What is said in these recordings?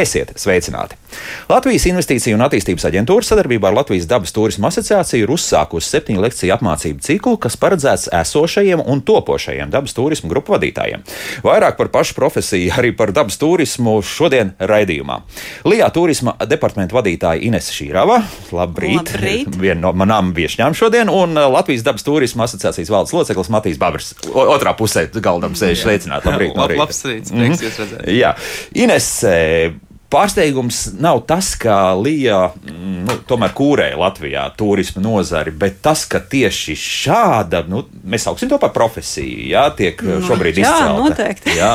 Esiet sveicināti! Latvijas Investīciju un attīstības aģentūra sadarbībā ar Latvijas dabas turismu asociāciju ir uzsākusi septiņu lekciju apmācību ciklu, kas paredzēts esošajiem un topošajiem dabas turismu grupu vadītājiem. Vairāk par pašu profesiju, arī par dabas turismu šodien raidījumā. Lijā turisma departamenta vadītāja Ines Šīrava, labrīt! Labrīt. Viena no manām viesņām šodien, un Latvijas dabas turisma asociācijas valdes loceklis Matīs Babrs. O, otrā pusē galdam sēž sveicināt. Labrīt! no Lab, rīta. labs rīts, prieks jūs redzēt. Jā, Ines. eh, Pārsteigums nav tas, ka Līja mm, nu, tomēr kūrēja Latvijā turismu nozari, bet tas, ka tieši šāda, nu, mēs sauksim to par profesiju, jā, tiek nu, šobrīd jā, izcelta. noteikti. Jā.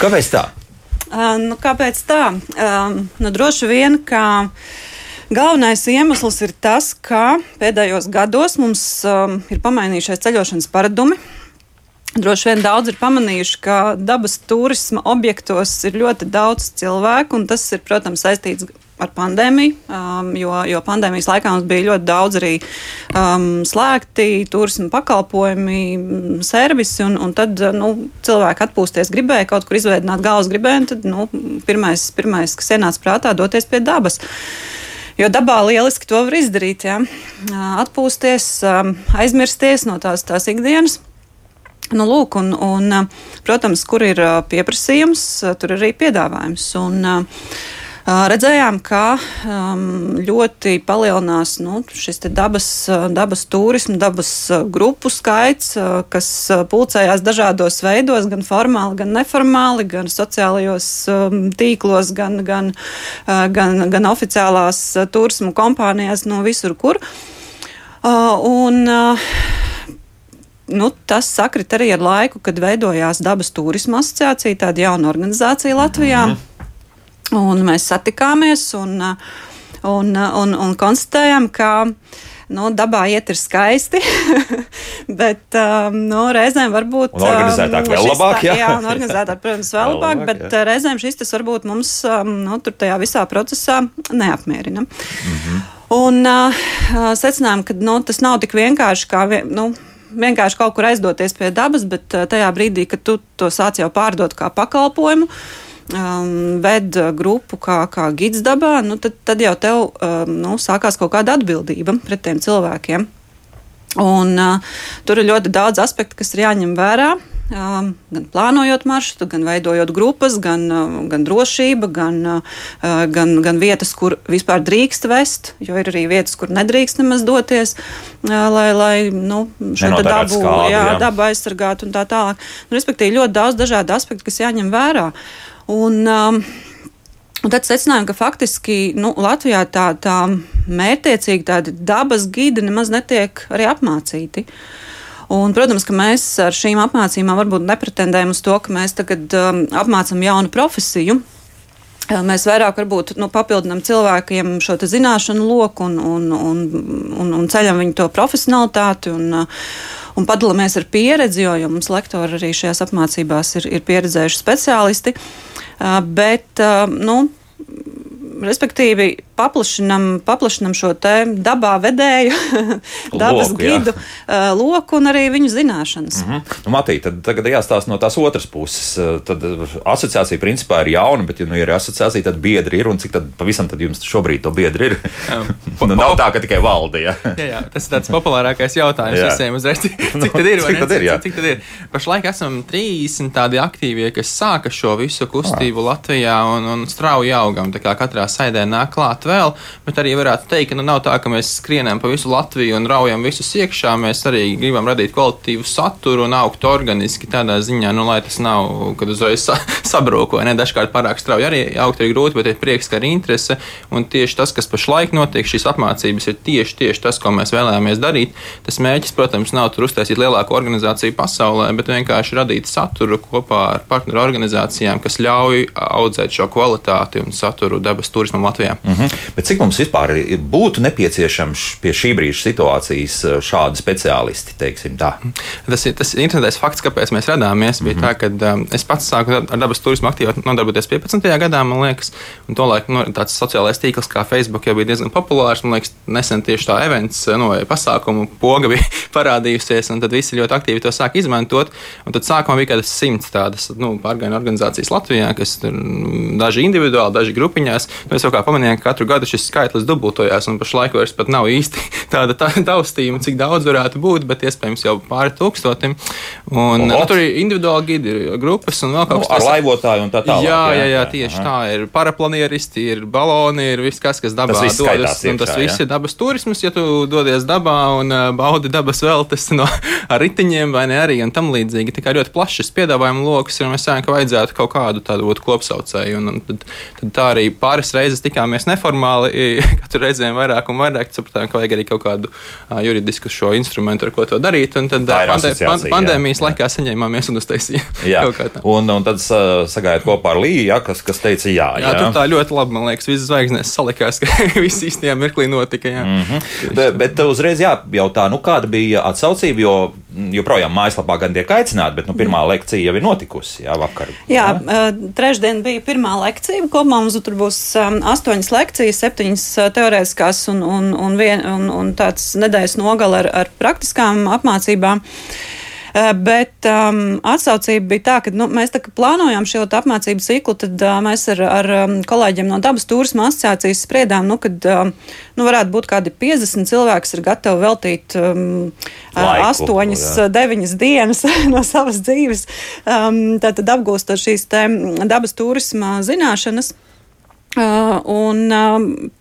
Kāpēc tā? Uh, nu, kāpēc tā? Um, nu, droši vien, ka galvenais iemesls ir tas, ka pēdējos gados mums um, ir pamainījušies ceļošanas paradumi. Droši vien daudz ir pamanījuši, ka dabas turisma objektos ir ļoti daudz cilvēku, un tas ir, protams, saistīts ar pandēmiju, um, jo, jo pandēmijas laikā mums bija ļoti daudz arī um, slēgti turisma pakalpojumi, mm, servisi, un, un tad nu, cilvēki atpūsties gribēja, kaut kur izveidot galvas gribēju, tad nu, pirmais, pirmais, kas ienāca prātā, doties pie dabas. Jo dabā lieliski to var izdarīt. Ja? Atpūsties, um, aizmirsties no tās, tās ikdienas. Nu, lūk, un, un, protams, kur ir pieprasījums, tur ir arī piedāvājums. Un, Redzējām, ka um, ļoti palielinās nu, šis dabas, dabas turismu, dabas grupu skaits, kas pulcējās dažādos veidos, gan formāli, gan neformāli, gan sociālajos tīklos, gan, gan, gan, gan oficiālās turismu kompānijās, no visur, kur. Uh, un, uh, nu, tas sakrit arī ar laiku, kad veidojās dabas turisma asociācija, tāda jauna organizācija Latvijā. Mm -hmm. Un mēs satikāmies un, un, un, un konstatējām, ka nu, dabā iet ir skaisti, bet um, nu, reizēm varbūt. Un organizētāk um, vēl šis labāk, jā. jā, un organizētāk, protams, vēl Vēl labāk, labāk, bet jā. uh, reizēm šis tas varbūt mums um, nu, tur tajā visā procesā neapmierina. Mhm. Un uh, secinājām, ka nu, tas nav tik vienkārši kā. Nu, Vienkārši kaut kur aizdoties pie dabas, bet uh, tajā brīdī, kad tu to sāc jau pārdot kā pakalpojumu, um, ved uh, grupu kā, kā gids dabā, nu, tad, tad jau tev um, nu, sākās kaut kāda atbildība pret tiem cilvēkiem. Un, uh, tur ir ļoti daudz aspektu, kas ir jāņem vērā. Gan plānojot maršrutu, gan veidojot grupas, gan, uh, gan drošība, gan, uh, gan, gan vietas, kur vispār drīkst vest, jo ir arī vietas, kur nedrīkst nemaz doties, uh, lai, lai nu, šo dabu, skābi, jā, jā. dabu aizsargātu un tā tālāk. Nu, respektīvi, ļoti daudz dažādu aspektu, kas jāņem vērā. Un, um, Un tad secinājām, ka faktiski nu, Latvijā tā, tā mērķiecīgi tādi dabas gidi nemaz netiek arī apmācīti. Un, protams, ka mēs ar šīm apmācībām varbūt nepretendējam uz to, ka mēs tagad um, apmācām jaunu profesiju. Uh, Mēs vairāk varbūt, nu, papildinām cilvēkiem šo zināšanu loku un, un, un, un, un ceļam viņu to profesionalitāti. Un, uh, un padalāmies ar pieredzi, jo, jo mums lektori arī šajās apmācībās ir, ir pieredzējuši speciālisti. Uh, Bet, nu, respektīvi, paplašinam, paplašinam šo te dabā vedēju, dabas Loku, jā. gidu uh, loku un arī viņu zināšanas. Mhm. Nu, Matī, tad tagad jāstāsta no tās otras puses. Eh, Tad asociācija principā ir jauna, bet, ja nu ir asociācija, tad biedri ir. Un cik tad pavisam tad jums šobrīd to biedri ir? nu, nav tā, ka tikai valde. Ja? Jā, jā, tas ir tāds populārākais jautājums Jā. visiem uzreiz. Cik, cik tad ir? Cik tad ir, jā? cik, cik tad ir? Pašlaik esam 30 tādi aktīvie, kas sāka šo visu kustību Latvijā un, un strauji augam. Tā kā katrā saidē nāk klāt vēl, bet arī varētu teikt, ka nu, nav tā, ka mēs skrienam pa visu Latviju un raujam visus iekšā. Mēs arī gribam radīt kvalitatīvu saturu un augt organiski tādā ziņā, nu, lai tas nav, kad uzreiz sa sabrūk vai ne. Dažkārt pārāk strauji arī augt ir grūti, bet ir prieks, ka ir interese. Un tieši tas, kas pašlaik notiek, šīs apmācības ir tieši, tieši tas, ko mēs vēlējāmies darīt. Tas mērķis, protams, nav tur uztaisīt lielāko organizāciju pasaulē, bet vienkārši radīt saturu kopā ar partneru organizācijām, kas ļauj audzēt šo kvalitāti un saturu dabas turismam Latvijā. Mhm. Bet cik mums vispār būtu nepieciešams pie šī brīža situācijas eh, šādi speciālisti, tā? Tas ir tas interesants fakts, kāpēc mēs radāmies. Bija mm -hmm. tā, ka um, es pats sāku ar dabas turismu aktīvi nodarboties 15. gadā, man liekas, un tolaik nu, tāds sociālais tīkls kā Facebook jau bija diezgan populārs. Man liekas, nesen tieši tā events, nu, vai pasākumu poga bija parādījusies, un tad visi ļoti aktīvi to sāk izmantot. Un tad sākumā bija kaut kādas simts tādas nu, pārgājienu organizācijas Latvijā, kas tur daži individuāli, daži grupiņās. Nu, es jau kā pamanīju, ka katru gadu šis skaitlis dubultojās, un pašlaik vairs pat nav īsti tāda tā, taustījuma, cik daudz varētu būt, bet iespējams jau pāri tūkstotim. Un, nu, tur ir individuāli gidi, ir grupas un vēl kaut kas tāds. Nu, ar laivotāju un tā tālāk. Jā, jā, jā, tieši Aha. tā. Ir paraplanieristi, ir baloni, ir viss, kas, kas dabā tas dodas. Iekšā, un tas jā. viss ir dabas turisms, ja tu dodies dabā un baudi dabas veltes no, ar ritiņiem vai ne arī un tam līdzīgi. Tikai ļoti plašs piedāvājuma lokus, un mēs ceram, ka vajadzētu kaut kādu tādu kopsaucēju. Un, un tad, tad tā arī pāris reizes tikāmies neformāli, katru reizēm vairāk un vairāk sapratām, ka vajag arī kaut kādu uh, juridisku šo instrumentu, ar ko to darīt. Un tad pandē, pan, pandēmijas jā, jā. laikā saņēmāmies un uztaisījām. Un, un tad sagājāt kopā ar Līju, ja, kas, kas teica jā. Jā, jā. tur tā ļoti labi, man liekas, visas zvaigznes salikās, ka viss īstajā mirklī notika. Jā. Mm -hmm. bet, bet uzreiz jājautā, nu, kāda bija atsaucība, jo joprojām mājaslapā gan tiek aicināti, bet nu, pirmā lekcija jau ir notikusi jā, vakar. Jā, jā. trešdien bija pirmā lekcija. Kopumā mums tur būs astoņas lekcijas, septiņas teorētiskās un, un, un, vien, un, un tāds nedēļas nogala ar, ar praktiskām apmācībām. Uh, bet um, atsaucība bija tā, ka nu, mēs tā, plānojām šo apmācību ciklu, tad uh, mēs ar, ar um, kolēģiem no dabas turisma asociācijas spriedām, nu, ka um, nu, varētu būt kādi 50 cilvēki, kas ir gatavi veltīt um, Laiku, 8, jā. 9 dienas no savas dzīves, um, tātad apgūstot šīs dabas turisma zināšanas. Uh, un uh,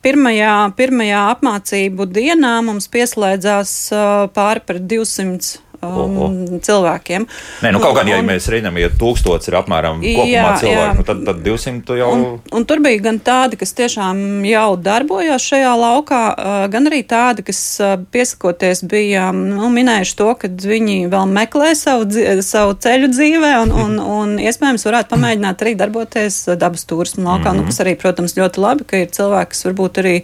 pirmajā, pirmajā apmācību dienā mums pieslēdzās uh, pāri par 200 um, cilvēkiem. Nē, nu, kaut gan, ja un, mēs redzam, ja tūkstots ir apmēram kopumā cilvēku. Nu, tad, tad 200 jau. Un, un tur bija gan tādi, kas tiešām jau darbojās šajā laukā, uh, gan arī tādi, kas uh, piesakoties bija nu, minējuši to, ka viņi vēl meklē savu, savu ceļu dzīvē un, un, un iespējams varētu pamēģināt arī darboties dabas turismu laukā, mm -hmm. nu, mhm. kas arī, protams, ļoti labi, ka ir cilvēki, kas varbūt arī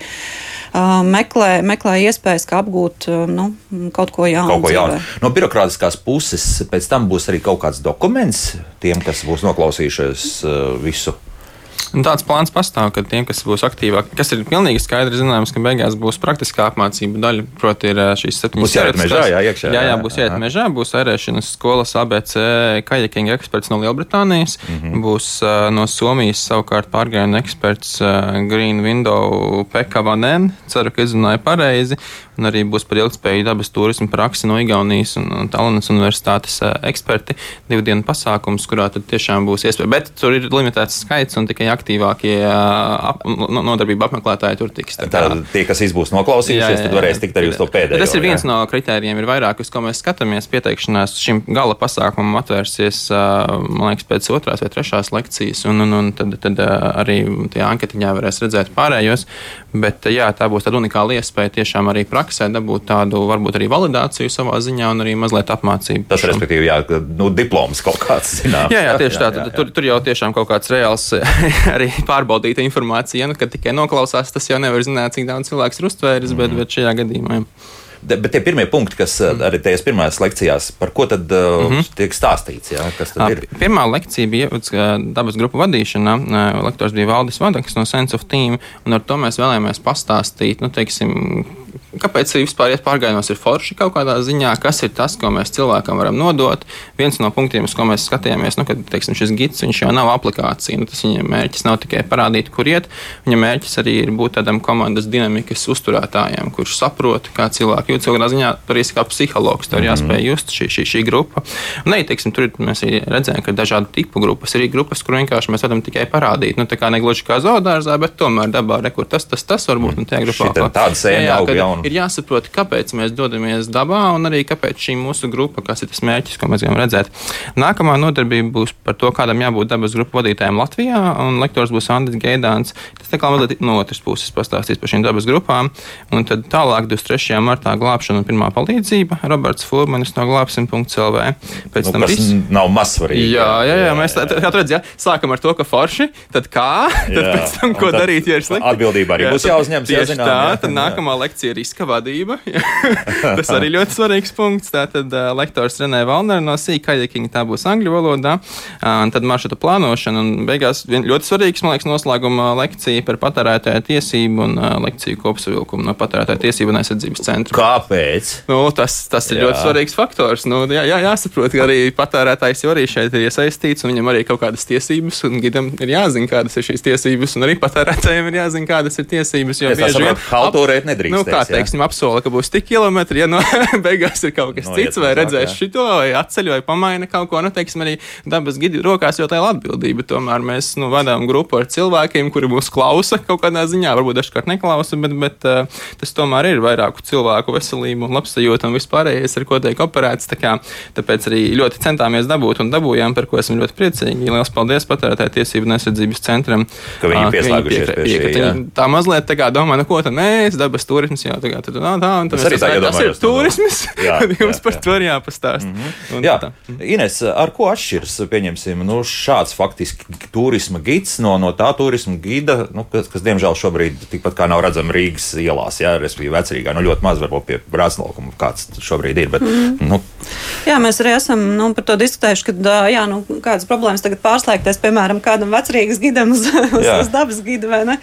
meklē, meklē iespējas, kā apgūt nu, kaut ko jaunu. Kaut ko jaunu. No birokrātiskās puses pēc tam būs arī kaut kāds dokuments tiem, kas būs noklausījušies visu. Un tāds plāns pastāv, ka tiem, kas būs aktīvāki, kas ir pilnīgi skaidri zināms, ka beigās būs praktiskā apmācība daļa, proti, ir šīs septiņas būs jāiet mežā, jā, iekšā. Jā, jā, būs jāiet mežā, būs ērēšanas skolas ABC kajakinga eksperts no Lielbritānijas, mm -hmm. būs uh, no Somijas savukārt pārgājienu eksperts uh, Green Window Pekavanen, ceru, ka izrunāju pareizi, un arī būs par ilgspējīgu dabas turismu praksi no Igaunijas un, un Tallinas universitātes uh, eksperti. Divu dienu pasākums, kurā tad tiešām būs iespēja, bet tur ir limitēts skaits un tikai aktīvākie ap, nodarbību apmeklētāji tur tiks. Tā, tā tie, kas būs noklausījušies, tad varēs tikt arī uz to pēdējo. Tas ir viens jā. no kritērijiem, ir vairāk, uz ko mēs skatāmies. Pieteikšanās šim gala pasākumam atvērsies, man liekas, pēc otrās vai trešās lekcijas, un, un, un tad, tad arī tajā anketiņā varēs redzēt pārējos. Bet jā, tā būs tāda unikāla iespēja tiešām arī praksē dabūt tādu, varbūt arī validāciju savā ziņā un arī mazliet apmācību. Tas, respektīvi, jā, nu, diploms kaut kāds, zināms. Jā, jā, tieši jā, tā. Jā, jā. Tur, tur jau tiešām kaut kāds reāls arī pārbaudīta informācija. Nu, kad tikai noklausās, tas jau nevar zināt, cik daudz cilvēks ir uztvēris, bet, bet šajā gadījumā. Jā. Bet tie pirmie punkti, kas mm. arī tajās pirmajās lekcijās, par ko tad mm -hmm. tiek stāstīts? Jā, ir? Pirmā lekcija bija dabas grupu vadīšana. Lektors bija Valdis Vadaks no Sense of Team, un ar to mēs vēlējāmies pastāstīt, nu, teiksim, Kāpēc vispār iet pārgājienos ir forši kaut kādā ziņā? Kas ir tas, ko mēs cilvēkam varam nodot? Viens no punktiem, uz ko mēs skatījāmies, nu, kad teiksim, šis gids jau nav aplikācija. Nu, tas viņa mērķis nav tikai parādīt, kur iet. Viņa mērķis arī ir būt tādam komandas dinamikas uzturētājam, kurš saprot, kā cilvēki jūt. Cilvēkā ziņā tur ir kā psihologs, tur -hmm. jāspēj just šī, šī, šī grupa. Un, ne, teiksim, tur mēs redzējām, ka ir dažādu tipu grupas. Ir grupas, kur vienkārši mēs varam tikai parādīt, nu, tā kā negluži kā zoodārzā, bet tomēr dabā, re, kur tas, tas, tas var būt. Un tajā grupā tāda sēņa aug jaunu ir jāsaprot, kāpēc mēs dodamies dabā un arī kāpēc šī mūsu grupa, kas ir tas mērķis, ko mēs gribam redzēt. Nākamā nodarbība būs par to, kādam jābūt dabas grupu vadītājiem Latvijā, un lektors būs Andris Geidāns. Tas tā kā mazliet no otras puses pastāstīs par šīm dabas grupām, un tad tālāk 23. martā glābšana un pirmā palīdzība Roberts Fulmanis no glābsim.lv. Pēc nu, tam viss nav mazsvarīgi. Jā, jā, jā, mēs tā, tā, tā, sākam ar to, ka forši, tad kā, tad jā, pēc tam, ko darīt, ja ir slikti. Atbildība arī jā, būs jāuzņemas. Jāzinām, tā, jā, tad jā. nākamā lekcija ir riska vadība. Tas arī ļoti svarīgs punkts. Tātad uh, lektors Renē Valner no Sīkaļakiņa, tā būs angļu valodā. Uh, tad maršruta plānošana un beigās ļoti svarīgs, man liekas, noslēguma lekcija par patērētāju tiesību un uh, lekciju kopsavilkumu no patērētāju tiesību un aizsardzības centra. Kāpēc? Nu, tas, tas ir jā. ļoti svarīgs faktors. Nu, jā, jā, jāsaprot, ka arī patērētājs jau arī šeit ir iesaistīts un viņam arī kaut kādas tiesības un gidam ir jāzina, kādas ir šīs tiesības un arī patērētājiem ir jāzina, kādas ir tiesības. Jo bieži vien halturēt nedrīkst. Nu, kā teiksim, apsola, ka būs tik kilometri, ja no beigās ir kaut kas no, cits, vai redzēs šito, vai atceļ, vai pamaina kaut ko. Nu, teiksim, arī dabas gidi rokās jau tā ir atbildība. Tomēr mēs nu, vadām grupu ar cilvēkiem, kuri mūs klausa kaut kādā ziņā, varbūt dažkārt neklausa, bet, bet uh, tas tomēr ir vairāku cilvēku veselību un labsajūta un vispārējais, ar ko tiek operēts. Tā kā, tāpēc arī ļoti centāmies dabūt un dabūjām, par ko esam ļoti priecīgi. Lielas paldies patērētāju tiesību un aizsardzības centram. Ka viņi pieslēgušies pie, pie, pie šī. Tā mazliet tā kā domā, nu ko tad mēs, dabas turisms, jau tagad tā, tā, tā, un tas, arī tā, tas ir turisms, tad jums par to ir jāpastāst. Mm -hmm. Jā, tā. Ines, ar ko atšķiras, pieņemsim, nu, šāds faktiski turisma gids no, no tā turisma gida, nu, kas, kas, diemžēl, šobrīd tikpat kā nav redzama Rīgas ielās, jā, respektīvi vecrīgā, nu, ļoti maz varbūt pie brāzlaukuma, kāds šobrīd ir, bet, mm -hmm. nu. Jā, mēs arī esam nu, par to diskutējuši, ka, jā, nu, kādas problēmas tagad pārslēgties, piemēram, kādam vecrīgas gidam uz, uz, uz dabas gidu, vai ne?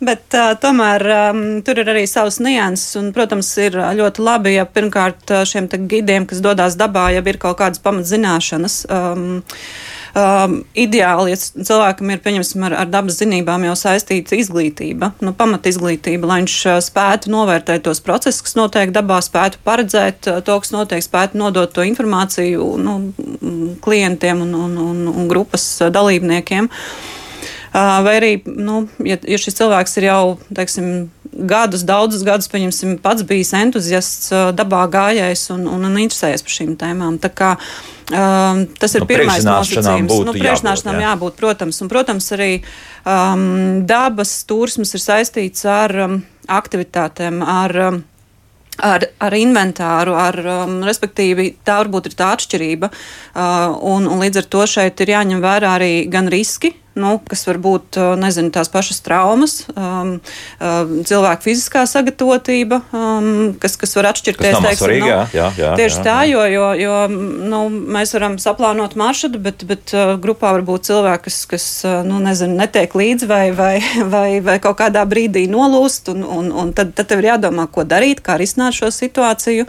Bet uh, tomēr um, tur ir arī savs nianses, un, protams, ir ļoti labi, ja pirmkārt šiem gidiem, kas dodas dabā, jau ir kaut kādas pamatzināšanas. Um, Um, ideāli, ja cilvēkam ir ar, ar dabas zinībām jau saistīta izglītība, nu, pamat izglītība, lai viņš spētu novērtēt tos procesus, kas notiek dabā, spētu paredzēt to, kas notiek, spētu nodot to informāciju nu, klientiem un, un, un, un grupas dalībniekiem. Vai arī, nu, ja, ja šis cilvēks ir jau, teiksim, gadus, daudzus gadus, pieņemsim, pats bijis entuziasts, dabā gājējs un, un, un interesējies par šīm tēmām. Tā kā, um, tas ir nu, pirmais nosacījums. Nu, priekšināšanām jābūt, jā. jābūt, protams. Un, protams, arī um, dabas turisms ir saistīts ar um, aktivitātēm, ar um, ar, ar inventāru, ar, um, respektīvi, tā varbūt ir tā atšķirība. Uh, un, un līdz ar to šeit ir jāņem vērā arī gan riski, nu, kas var būt nezinu, tās pašas traumas, um, cilvēka fiziskā sagatavotība, um, kas, kas var atšķirties. Tas teiksim, svarīgi, nu, jā, jā, jā, tieši jā, tā, jo, jo, jo nu, mēs varam saplānot maršrutu, bet, bet grupā var būt cilvēki, kas, kas nu, nezinu, netiek līdzi vai, vai, vai, vai kaut kādā brīdī nolūst, un, un, un tad, tad tev ir jādomā, ko darīt, kā risināt šo situāciju.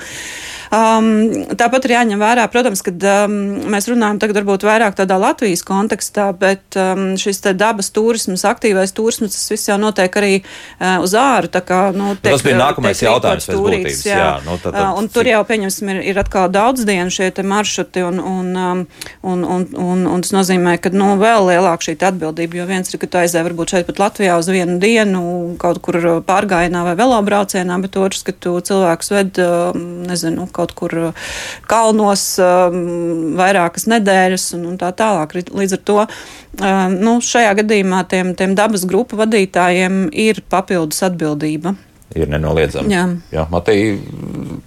Um, tāpat ir jāņem vērā, protams, ka um, mēs runājam tagad varbūt vairāk tādā Latvijas kontekstā, bet um, šis dabas turisms, aktīvais turisms, tas viss jau notiek arī uh, uz āru. Kā, nu, tiek, tas bija nākamais jautājums pēc būtības. Jā. Jā, nu, tad, tad... Uh, un tur jau, pieņemsim, ir, ir atkal daudz dienu šie maršruti, un, un, um, un, un, un, un tas nozīmē, ka nu, vēl lielāka šī atbildība, jo viens ir, ka tu aizēji varbūt šeit pat Latvijā uz vienu dienu kaut kur pārgājienā vai velobraucienā, bet otrs, ka tu cilvēkus ved, um, nezinu, kaut kur kalnos um, vairākas nedēļas un, un tā tālāk. Līdz ar to nu, šajā gadījumā tiem, tiem dabas grupu vadītājiem ir papildus atbildība ir nenoliedzami. Jā, Jā Matei,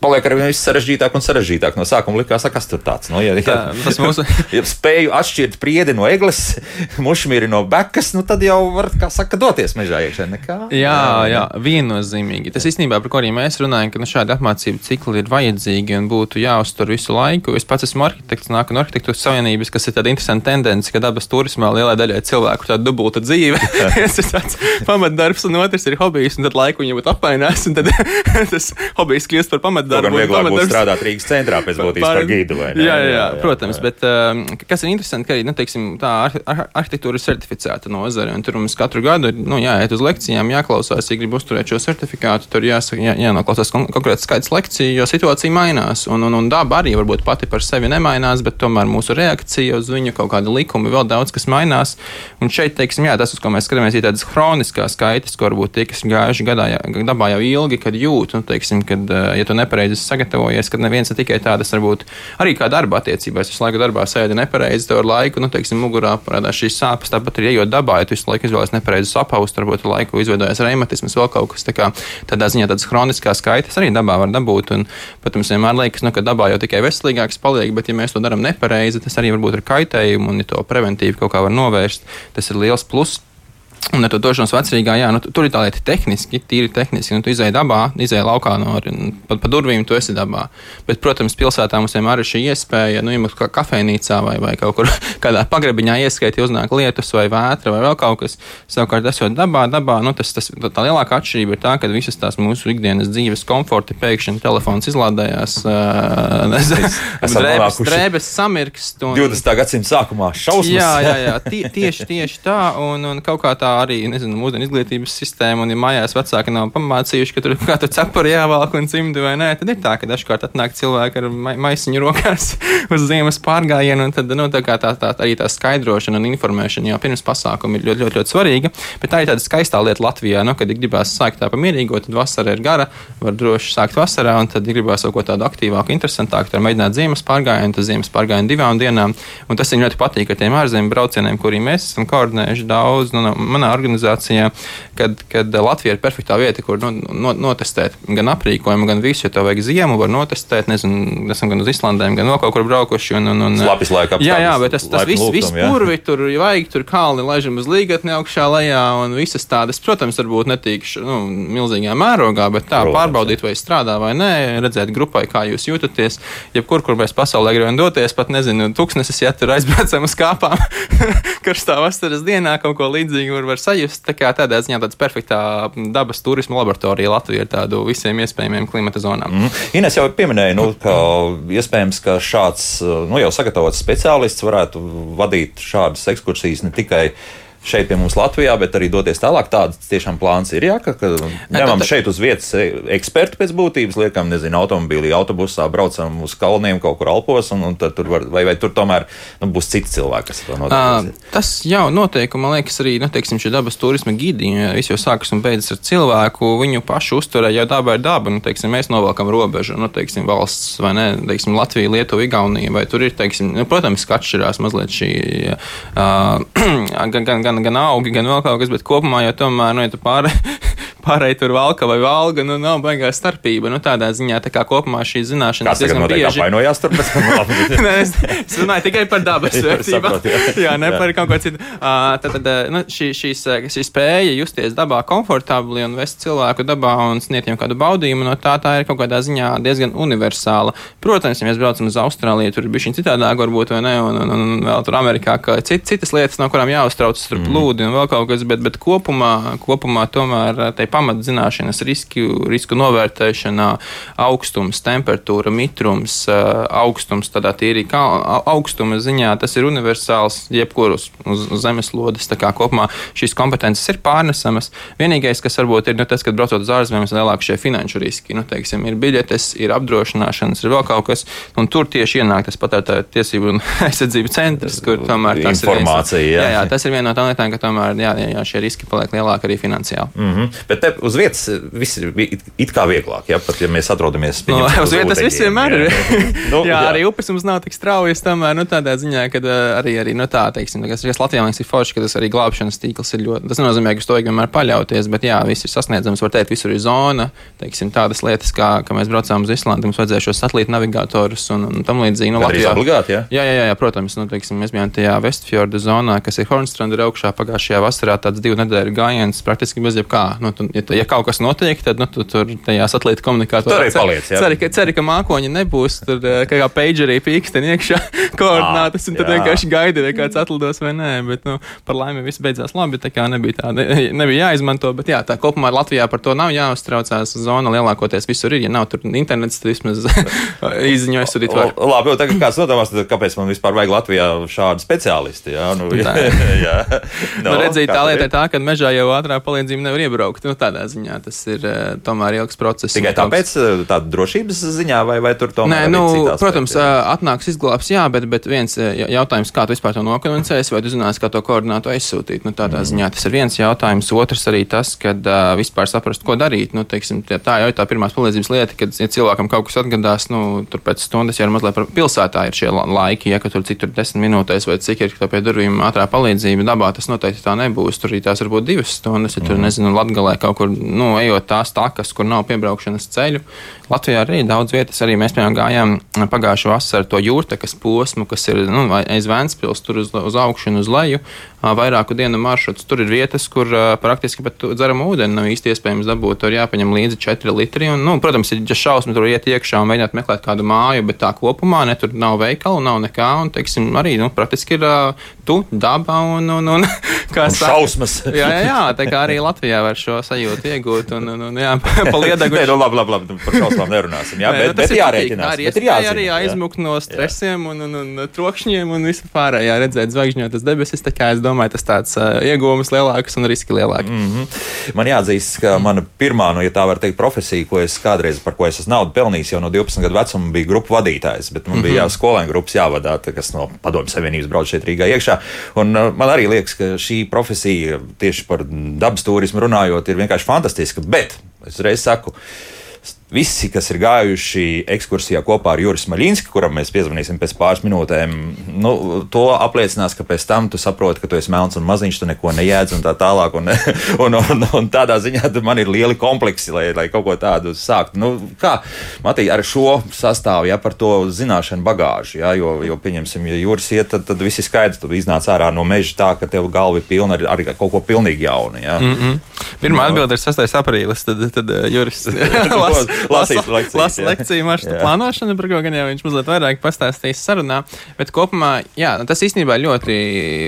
paliek ar vien sarežģītāk un sarežģītāk. No sākuma likās, kas tur tāds nu, ja, ja, Tā, tas mūsu... ja spēju atšķirt priedi no eglis, mušmīri no bekas, nu tad jau var, kā saka, doties mežā iekšā. Nekā. Jā, jā, viennozīmīgi. Tas īstenībā, par ko arī mēs runājam, ka nu, šādi apmācību cikli ir vajadzīgi un būtu jāuztur visu laiku. Es pats esmu arhitekts, nāku no arhitektūras savienības, kas ir tāda interesanta tendence, ka dabas turismā lielai daļai cilvēku tāda dubulta dzīve. viens ir tāds pamatdarbs un otrs ir hobijs, un tad laiku viņam būtu apmainīt mainās, un tad tas hobijs kļūst par pamatdarbu. Gan vieglāk būs strādāt Rīgas centrā pēc būtības par, par gīdu. Jā, jā, jā, jā, protams, jā. bet um, kas ir interesanti, ka arī, nu, teiksim, tā arhitektūra ir certificēta nozare, un tur mums katru gadu ir, nu, jāiet uz lekcijām, jāklausās, ja grib uzturēt šo certifikātu, tur jāsaka, jā, jānoklausās kon konkrēts skaits lekciju, jo situācija mainās, un, un, un daba arī varbūt pati par sevi nemainās, bet tomēr mūsu reakcija uz viņu kaut kāda likuma vēl daudz kas mainās, un šeit, teiksim, jā, tas, uz ko mēs skatāmies, ir tādas hroniskās kaitas, ko varbūt tie, kas gājuši gadā, dabā dabā jau ilgi, jūt, nu, teiksim, kad, ja tu nepareizi sagatavojies, kad neviens ne tikai tādas, varbūt arī kā darba attiecībās, visu laiku darbā sēdi nepareizi, tev ar laiku, nu, teiksim, mugurā parādās šīs sāpes, tāpat arī ejot dabā, ja tu visu laiku izvēlies nepareizi sapaust, varbūt ar laiku izveidojas reumatisms, vēl kaut kas tā kā, tādā ziņā tādas kroniskās kaitas arī dabā var dabūt. Un, protams, vienmēr liekas, nu, ka dabā jau tikai veselīgāks paliek, bet ja mēs to darām nepareizi, tas arī varbūt ir kaitējumu un ja to preventīvi kaut kā var novērst, tas ir liels pluss. Un ar to došanos vecrīgā, jā, nu, tur ir tā lieta tehniski, tīri tehniski. Nu, tu izēji dabā, izēji laukā no pa, pa durvīm, tu esi dabā. Bet, protams, pilsētā mums vienmēr ir šī iespēja, nu, ja kā kafejnīcā vai, vai kaut kur kādā pagrabiņā ieskaiti uznāk lietus vai vētra vai vēl kaut kas. Savukārt, esot dabā, dabā, nu, tas, tas, tā lielākā atšķirība ir tā, ka visas tās mūsu ikdienas dzīves komforti pēkšņi telefons izlādējās, drēbes, drēbes samirkst. Un... 20. gadsimta sākumā šausmas. Jā, jā, jā tie, tieši, tieši tā. Un, un kaut kā tā arī nezinu, mūsdienu izglītības sistēma, un ja mājās vecāki nav pamācījuši, ka tur kāda cepura jāvelk un cimdi vai nē, tad ir tā, ka dažkārt atnāk cilvēki ar ma maisiņu rokās uz ziemas pārgājienu, tad nu, tā, tā, tā, arī tā skaidrošana un informēšana jau pirms pasākuma ir ļoti, ļoti, ļoti svarīga. Bet tā ir tāda skaistā lieta Latvijā, nu, kad gribās sākt tā pamierīgo, tad vasara ir gara, var droši sākt vasarā, un tad gribās kaut ko tādu aktīvāku, interesantāku, tad mēģināt ziemas pārgājienu, tad ziemas pārgājienu divām dienām. Un tas ir ļoti patīk ar tiem ārzemju braucieniem, kuriem mēs esam koordinējuši daudz. Nu, manā organizācijā, kad, kad Latvija ir perfektā vieta, kur no, no, notestēt gan aprīkojumu, gan visu, ja tev vajag ziemu, var notestēt. Nezinu, esam gan uz Islandēm, gan vēl kaut kur braukuši. Un, un, un, Lapis laika apstākļus. Jā, jā, bet tas, tas viss, viss purvi, tur vajag, tur kalni laižam uz līgatni augšā lejā un visas tādas, protams, varbūt netīk nu, milzīgā mērogā, bet tā protams, pārbaudīt, vai strādā vai nē, redzēt grupai, kā jūs jūtaties. Jebkur, kur mēs pasaulē gribam doties, pat nezinu, tūkstnesis, ja tur aizbraucam uz kāpām karstā vasaras dienā, kaut ko līdzīgu var, var sajust. Tā kā tādā ziņā tāds perfektā dabas turisma laboratorija Latvija ir tādu visiem iespējamiem klimata zonām. Mm. Ines jau pieminēja, nu, ka iespējams, ka šāds nu, jau sagatavots speciālists varētu vadīt šādas ekskursijas ne tikai šeit pie mums Latvijā, bet arī doties tālāk. Tāds tiešām plāns ir. Jā, ka, ka ņemam šeit uz vietas e, ekspertu pēc būtības, liekam, nezinu, automobīlī, autobusā, braucam uz kalniem kaut kur Alpos, un, un tur var, vai, vai tur tomēr nu, būs citi cilvēki, kas to nodarbojas. Uh, tas jau notiek, un man liekas, arī nu, teiksim, šie dabas turisma gidi, ja viss jau sākas un beidzas ar cilvēku, viņu pašu uzturē, ja daba ir daba, nu, teiksim, mēs novelkam robežu, nu, teiksim, valsts vai ne, teiksim, Latvija, Lietuva, Igaunija, vai tur ir, teiksim, nu, protams, ka atšķirās mazliet šī, uh, gan, gan, gan gan, augi, gan vēl kaut kas, bet kopumā jau tomēr, nu, ja tu pār, pārēji tur valka vai valga, nu, nav baigā starpība. Nu, tādā ziņā, tā kā kopumā šī zināšana ir diezgan bieži. Apvainojās tur, bet Nē, es, es runāju tikai par dabas vērtībām. jā, jā, ne jā. par kaut ko citu. Uh, tad, tad nu, šī, šīs, šī spēja justies dabā komfortabli un vest cilvēku dabā un sniegt viņam kādu baudījumu, no tā tā ir kaut kādā ziņā diezgan universāla. Protams, ja mēs braucam uz Austrāliju, tur ir bijis citādāk varbūt, vai ne, un, un, un, un vēl tur Amerikā, ka cit, citas lietas, no kurām jāuztraucas starp mm. lūdi un vēl kaut kas, bet, bet kopumā, kopumā tomēr tai pamatzināšanas risku, risku novērtēšanā, augstums, temperatūra, mitrums, augstums, tādā tīri kā augstuma ziņā, tas ir universāls jebkurus uz zemeslodes. Tā kā kopumā šīs kompetences ir pārnesamas. Vienīgais, kas varbūt ir nu, tas, kad braucot uz ārzemēm, ir lielākie šie finanšu riski. Nu, teiksim, ir biļetes, ir apdrošināšanas, ir vēl kaut kas, un tur tieši ienāk tas patērētāju tiesību un aizsardzību centrs, kur tomēr tas ir. Jā. Jā, jā, tas ir viena no tām lietām, ka tomēr jā, jā, šie riski paliek lielāki arī finansiāli. Mm -hmm. Bet te uz vietas viss ir it kā vieglāk, ja pat ja mēs atrodamies pie no, uz vietas. Tas vienmēr ir. nu, jā, jā, arī upes mums nav tik straujas, tomēr nu, tādā ziņā, ka arī, arī nu, tā, teiksim, kas Latvijā, liekas, ir forši, ka tas arī glābšanas tīkls ir ļoti. Tas nenozīmē, ka uz to vienmēr paļauties, bet jā, viss ir sasniedzams. Var teikt, visur ir zona, teiksim, tādas lietas, kā, ka mēs braucām uz Islandi, mums vajadzēja šos satelītu navigatorus un, un tam līdzīgi. Nu, Latvijā, obligāti, jā? Jā, jā, jā, protams, nu, teiksim, mēs bijām tajā Westfjorda zonā, kas ir Hornstranda augšā pagājušajā vasarā tāds divu nedēļu gājiens praktiski bez jebkā. Nu, tu, ja, ja kaut kas notiek, tad nu, tu tur tajā satelīta komunikātorā arī paliec. Ceri, ka, ceri, ka mākoņi nebūs, tur eh, kā, kā pagerī pīksteni iekšā koordinātas, un tad jā. vienkārši gaidi, vai kāds atlidos vai nē. Bet, nu, par laimi viss beidzās labi, tā kā nebija tā, ne, nebija jāizmanto, bet jā, tā kopumā Latvijā par to nav jāuztraucās. Zona lielākoties visur ir, ja nav tur internets, tad vismaz izziņojas arī tur. Labi, jau tagad kāds nodomās, tad kāpēc man vispār vajag Latvijā šādu speciālistu? Jā, nu, jā, jā. No, nu, redzīt, tā lieta ir tā, ka mežā jau ātrā palīdzība nevar iebraukt. Nu, tādā ziņā tas ir uh, tomēr ilgs process. Tikai tāpēc tāda drošības ziņā, vai, vai tur tomēr? Nē, nu, protams, uh, atnāks izglābs, jā, bet, bet viens jautājums, kā tu vispār to nokomunicēsi, vai tu zināsi, kā to koordinātu aizsūtīt. Nu, tādā mm. ziņā tas ir viens jautājums. Otrs arī tas, kad uh, vispār saprast, ko darīt. Nu, teiksim, tā jau ir tā pirmās palīdzības lieta, kad ja cilvēkam kaut kas atgadās, nu, tur pēc stundas jau mazliet par pilsētā ir šie laiki, ja tur citur desmit minūtēs vai cik ir pie durvīm ātrā palīdzība. Dabā tas noteikti tā nebūs. Tur arī tās var būt divas stundas, ja tur, mm. nezinu, Latgalē kaut kur, nu, ejot tās takas, kur nav piebraukšanas ceļu. Latvijā arī daudz vietas, arī mēs, piemēram, gājām pagājušo vasaru to jūrtekas posmu, kas ir, nu, aiz Vēnspils, tur uz, uz augšu un uz leju vairāku dienu maršruts. Tur ir vietas, kur praktiski pat dzeramu ūdeni nav īsti iespējams dabūt. Tur jāpaņem līdzi 4 litri. Un, nu, protams, ir šausmas, tur iet iekšā un mēģināt meklēt kādu māju, bet tā kopumā ne tur nav veikalu, nav nekā. Un, teiksim, arī nu, praktiski ir tu, daba un, un, un, un šausmas. jā, jā, jā, tā kā arī Latvijā var šo sajūtu iegūt. Un, un, un, jā, pa liedagu. Nē, nu, labi, labi, labi, par šausmām nerunāsim. Jā, bet, bet jārēķinās. Arī, bet ir jāzina, arī jāizmukt no stresiem un, un, un trokšņiem un vispārējā redzēt zvaigžņotas debesis. Tā kā es domāju, tas tāds uh, iegūmus lielāks un riski lielāki. Mm -hmm. Man jāatzīst, ka mana pirmā, nu, ja tā var teikt, profesija, ko es kādreiz par ko es esmu naudu pelnījis, jau no 12 gadu vecuma bija grupu vadītājs, bet man mm -hmm. bija jā, skolēnu grupas jāvadā, kas no Padomju Savienības brauc šeit Rīgā iekšā. Un, man arī liekas, ka šī profesija tieši par dabas turismu runājot ir vienkārši fantastiska, bet es reiz saku, Visi, kas ir gājuši ekskursijā kopā ar Juris Maļinski, kuram mēs piezvanīsim pēc pāris minūtēm, nu, to apliecinās, ka pēc tam tu saproti, ka tu esi melns un maziņš, tu neko nejēdz un tā tālāk. Un, un, un, un tādā ziņā man ir lieli kompleksi, lai, lai kaut ko tādu sāktu. Nu, kā Matī, ar šo sastāvu, ja par to zināšanu bagāžu, ja, jo, jo pieņemsim, ja Juris iet, tad, tad viss ir skaidrs, tu iznāc ārā no meža tā, ka tev galva ir pilna ar, ar kaut ko pilnīgi jaunu. Ja. Mm -hmm. Pirmā atbilde ir 6. aprīlis, tad, tad uh, Juris lasīt lekciju. Lasa lekciju maršrutu plānošanu, par ko gan jau viņš mazliet vairāk pastāstīs sarunā. Bet kopumā, jā, tas īstenībā ļoti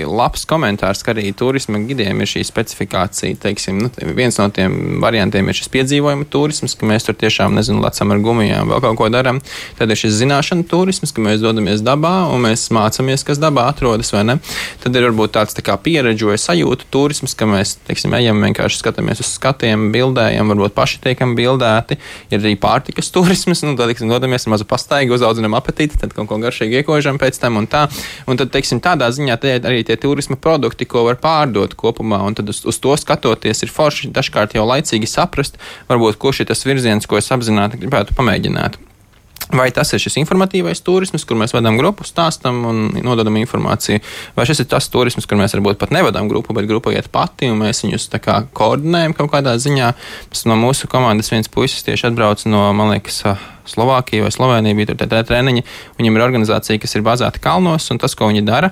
labs komentārs, ka arī turisma gidiem ir šī specifikācija. Teiksim, nu, viens no tiem variantiem ir šis piedzīvojuma turisms, ka mēs tur tiešām, nezinu, lecam ar gumijām, vēl kaut ko darām. Tad ir šis zināšanu turisms, ka mēs dodamies dabā un mēs mācāmies, kas dabā atrodas, vai ne? Tad ir varbūt tāds tā kā pieredžu vai sajūtu turisms, ka mēs, teiksim, ejam vienkārši skatāmies uz skatiem, bildējam, varbūt paši tiekam bildēti. Ir arī pārtikas turisms, nu, tad, teiksim, dodamies mazu pastaigu, uzaudzinām apetīti, tad kaut ko garšīgi iekožam pēc tam un tā. Un tad, teiksim, tādā ziņā tie arī tie turisma produkti, ko var pārdot kopumā, un tad uz, uz to skatoties ir forši dažkārt jau laicīgi saprast, varbūt, ir tas virziens, ko es apzināti gribētu pamēģināt. Vai tas ir šis informatīvais turisms, kur mēs vedam grupu, stāstam un nododam informāciju, vai šis ir tas turisms, kur mēs varbūt pat nevedam grupu, bet grupa iet pati un mēs viņus kā koordinējam kaut kādā ziņā. Tas no mūsu komandas viens puisis tieši atbrauc no, man liekas, Slovākija vai Slovenija bija tur tie treniņi. Viņiem ir organizācija, kas ir bazēta kalnos, un tas, ko viņi dara,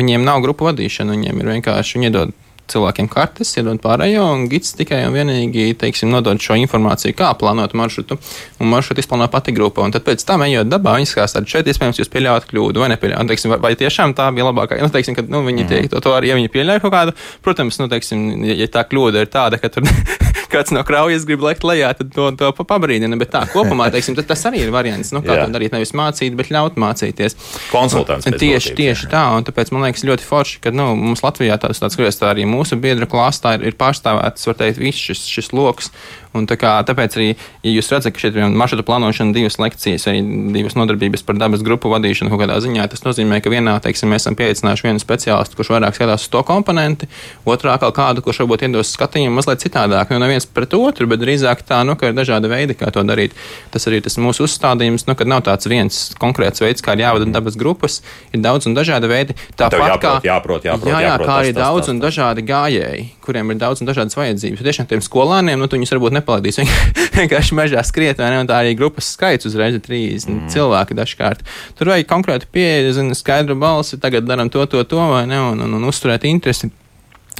viņiem nav grupu vadīšana. Viņiem ir vienkārši, viņi iedod cilvēkiem kartes, iedod pārējo, un gids tikai un vienīgi teiksim, nodod šo informāciju, kā plānot maršrutu. Un maršrutu izplāno pati grupa. Un tad pēc tam, ejot dabā, viņi skatās, tad šeit iespējams jūs pieļaujat kļūdu vai nepieļaujat. Teiksim, vai tiešām tā bija labākā? Nu, teiksim, kad nu, viņi mm. tiek to, to arī, ja viņi pieļauj kaut kādu, protams, nu, teiksim, ja, ja tā kļūda ir tāda, ka tur kāds no kraujas grib lekt lejā, tad to, to pabrīdina. Bet tā kopumā, teiksim, tas arī ir variants. Nu, kā Jā. to darīt, nevis mācīt, bet ļaut mācīties. Konsultants. Tieši, tieši tā, un tāpēc man liekas ļoti forši, ka nu, mums Latvijā tāds, tāds, tāds arī mūsu biedru klāstā ir, ir pārstāvēts, var teikt, viss šis, šis lokus. Un tā kā, tāpēc arī, ja jūs redzat, ka šeit ir maršrutu plānošana, divas lekcijas, vai divas nodarbības par dabas grupu vadīšanu kaut kādā ziņā, tas nozīmē, ka vienā, teiksim, mēs esam pieaicinājuši vienu speciālistu, kurš vairāk skatās uz to komponenti, otrā kaut kādu, kurš varbūt iedos skatījumu mazliet citādāk, nu neviens pret otru, bet drīzāk tā, nu, ka ir dažādi veidi, kā to darīt. Tas arī tas mūsu uzstādījums, nu, kad nav tāds viens konkrēts veids, kā ir jāvada dabas grupas, ir daudz un dažādi veidi. Tāpat jāprot, kā, jāprot, jāprot, jā, jā, jāprot, kā arī tas, daudz tas, tas, un dažādi gājēji, kuriem ir daudz un dažādas vajadzības. Tiešām tiem skolāniem, nu, viņus varbūt nepalaidīs vienkārši mežā skriet, vai ne? Un tā arī grupas skaits uzreiz ir 30 mm. cilvēki dažkārt. Tur vajag konkrēti pieeja, zina, skaidru balsi, tagad darām to, to, to, vai ne? Un, un, un uzturēt interesi.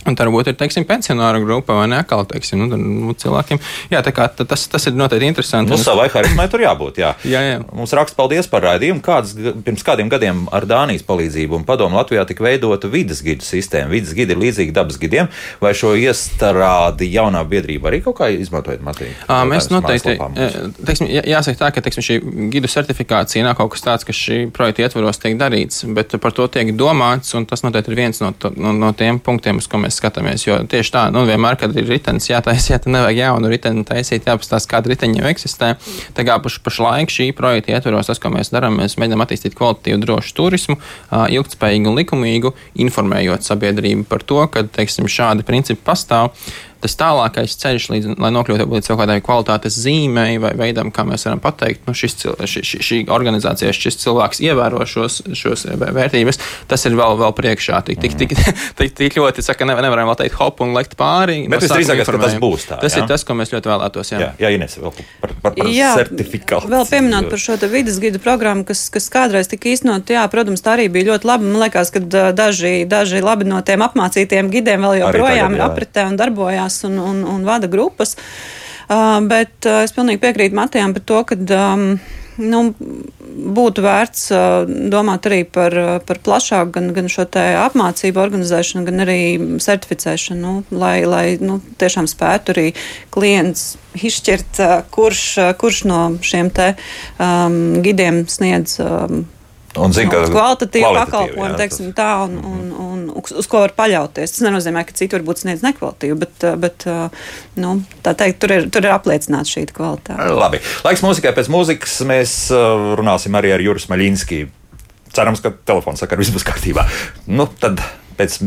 Un tā varbūt ir teiksim, pensionāra grupa vai teiksim, nu, nu, cilvēkiem. Jā, kā, tas, tas ir noteikti interesanti. Nu, savai harizmai tur jābūt. Jā. jā, jā. Mums raksta paldies par raidījumu. Kāds, pirms kādiem gadiem ar Dānijas palīdzību un padomu Latvijā tika veidota vidas gidu sistēma. Vidas gidi ir līdzīgi dabas gidiem. Vai šo iestrādi jaunā biedrība arī kaut kā izmantojat, Matī? Mēs noteikti, teiksim, jāsaka tā, ka teiksim, šī gidu certifikācija nav kaut kas tāds, kas šī projekta ietvaros tiek darīts, bet par to tiek domāts, un tas noteikti ir viens no, to, no, no tiem punktiem, uz ko mēs mēs skatāmies. Jo tieši tā, nu, vienmēr, kad ir ritenis jātaisa, ja nevajag jaunu riteni taisīt, jāpastāsta, kāda riteņa jau eksistē. Tā kā paš, pašlaik šī projekta ietvaros, tas, ko mēs darām, mēs mēģinām attīstīt kvalitatīvu, drošu turismu, ilgspējīgu un likumīgu, informējot sabiedrību par to, ka teiksim, šādi principi pastāv tas tālākais ceļš, līdz, lai nokļūtu līdz kaut kādai kvalitātes zīmei vai veidam, kā mēs varam pateikt, nu, šis, šī, šī, šī organizācija, šis cilvēks ievēro šos, šos vērtības, tas ir vēl, vēl priekšā. Tik, tik, tik, tik, tik ļoti, saka, nevar, nevaram vēl teikt hop un lekt pāri. Bet no drīzāk, ka tas būs tā. Tas jā? ir tas, ko mēs ļoti vēlētos. Jā, jā, jā Ines, vēl par, par, par jā, certifikātu. Vēl pieminot par šo vidas gidu programmu, kas, kas kādreiz tika īstenot, jā, protams, tā arī bija ļoti laba. Man liekas, ka daži, daži labi no tiem apmācītiem gidiem vēl joprojām ir apritē un darbojās. Un, un, un vada grupas. Uh, bet uh, es pilnīgi piekrītu Matijam par to, ka um, nu, būtu vērts uh, domāt arī par, par plašāku gan, gan šo apmācību organizēšanu, gan arī certificēšanu, nu, lai, lai nu, tiešām spētu arī klients izšķirt, kurš, kurš no šiem te um, gidiem sniedz. Um, Un zina, ka kvalitatīva pakalpojuma, teiksim tā, un, un, un, un uz ko var paļauties. Tas nenozīmē, ka citi varbūt sniedz nekvalitīvu, bet, bet nu, tā teikt, tur ir, tur ir apliecināta šī kvalitāte. Labi. Laiks mūzikai pēc mūzikas mēs runāsim arī ar Juris Maļinski. Cerams, ka telefons sakara viss būs kārtībā. Nu, tad pēc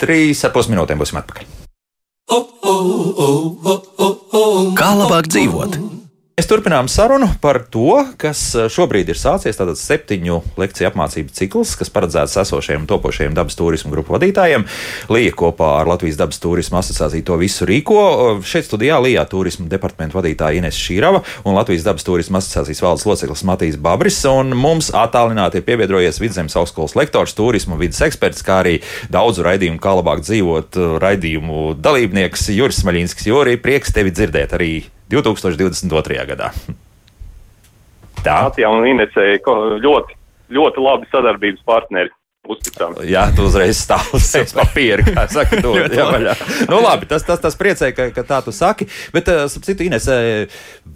trīs ar pus minūtēm būsim atpakaļ. Kā labāk dzīvot? Mēs turpinām sarunu par to, kas eh, šobrīd ir sācies. Tātad septiņu lekciju apmācību cikls, kas paredzēts esošajiem topošajiem dabas turismu grupu vadītājiem. Līja kopā ar Latvijas dabas turismu asociāciju to visu rīko. Šeit studijā Līja turismu departamentu vadītāja Ines Šīrava un Latvijas dabas turismu asociācijas valdes loceklis Matīs Babris. Un mums attālināti ir piebiedrojies Vidzemes augstskolas lektors, turismu vidas eksperts, kā arī daudzu raidījumu, kā labāk dzīvot raidījumu dalībnieks Juris Smaļinskis. Juri, prieks tevi dzirdēt arī 2022. gadā. Tā. Jā, un Inesē ļoti, ļoti labi sadarbības partneri. Uzticam. Jā, tu uzreiz stāvi uz papīra, kā saka, to jā, vaļā. Nu, labi, tas, tas, tas priecē, ka, ka tā tu saki, bet, uh, citu, Ines,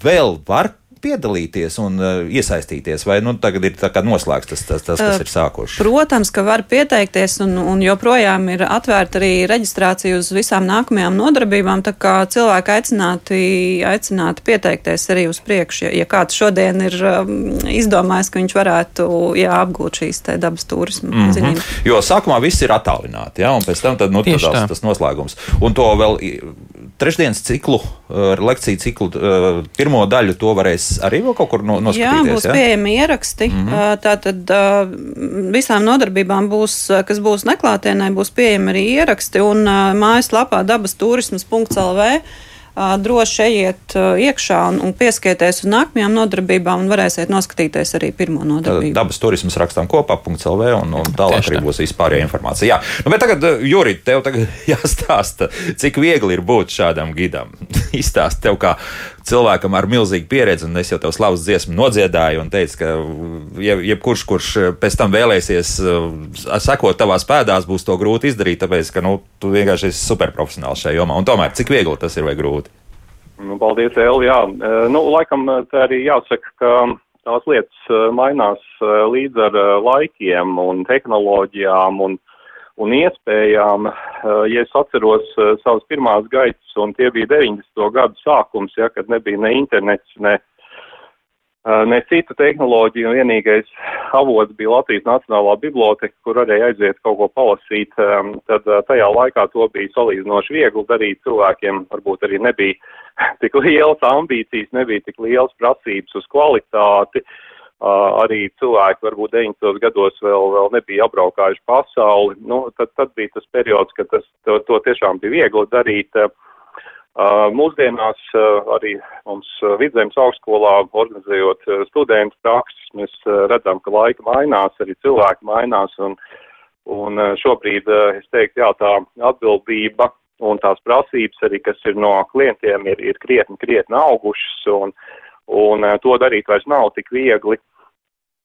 vēl var piedalīties un uh, iesaistīties, vai nu, tagad ir noslēgts tas, tas, tas, kas uh, ir sākošs? Protams, ka var pieteikties, un, un joprojām ir atvērta arī reģistrācija uz visām nākamajām nodarbībām. Tā kā cilvēki aicināti, aicināti pieteikties arī uz priekšu, ja, ja kāds šodien ir um, izdomājis, ka viņš varētu jā, apgūt šīs dabas turismu mm -hmm. zinības. Jo sākumā viss ir attālināti, ja, un pēc tam tad, nu, tas, tas noslēgums. Un to vēl trešdienas ciklu, uh, lekciju ciklu, uh, pirmo daļu to varēs arī vēl kaut kur no, noskatīties. Jā, būs ja? pieejami ieraksti. Mm -hmm. Tātad visām nodarbībām, būs, kas būs neklātienē, būs pieejami arī ieraksti un mājaslapā dabas turismas.lv droši ejiet iekšā un, un pieskieties uz nākamajām nodarbībām un varēsiet noskatīties arī pirmo nodarbību. Dabas turismas rakstām kopā, .lv un, un tālāk arī būs vispārējā informācija. Jā, nu, bet tagad, Juri, tev tagad jāstāsta, cik viegli ir būt šādam gidam. Izstāst tev kā cilvēkam ar milzīgu pieredzi, un es jau tev slavas dziesmu nodziedāju un teicu, ka jebkurš, kurš pēc tam vēlēsies sekot tavās pēdās, būs to grūti izdarīt, tāpēc, ka, nu, tu vienkārši esi superprofesionāls šajā jomā. Un tomēr, cik viegli tas ir vai grūti? Nu, paldies, Eli. Jā, nu, laikam tā arī jāsaka, ka tās lietas mainās līdz ar laikiem un tehnoloģijām un, un iespējām. Ja es atceros savas pirmās gaitas, un tie bija 90. gadu sākums, ja, kad nebija ne internets, ne Eh, ne citu tehnoloģiju, vienīgais avots bija Latvijas Nacionālā biblioteka, kur varēja aiziet kaut ko palasīt, tad eh, tajā laikā to bija salīdzinoši viegli darīt. Cilvēkiem varbūt arī nebija tik lielas ambīcijas, nebija tik lielas prasības uz kvalitāti. Uh, arī cilvēki varbūt 90. gados vēl, vēl nebija apbraukājuši pasauli. Nu, tad, tad bija tas periods, kad tas, to, to tiešām bija viegli darīt. Uh, Uh, mūsdienās uh, arī mums uh, Vidzemes augstskolā organizējot studentu prakses, mēs redzam, ka laika mainās, arī cilvēki mainās, un, un šobrīd, es teiktu, jā, tā atbildība un tās prasības arī, kas ir no klientiem, ir, ir krietni, krietni augušas, un, un to darīt vairs nav tik viegli.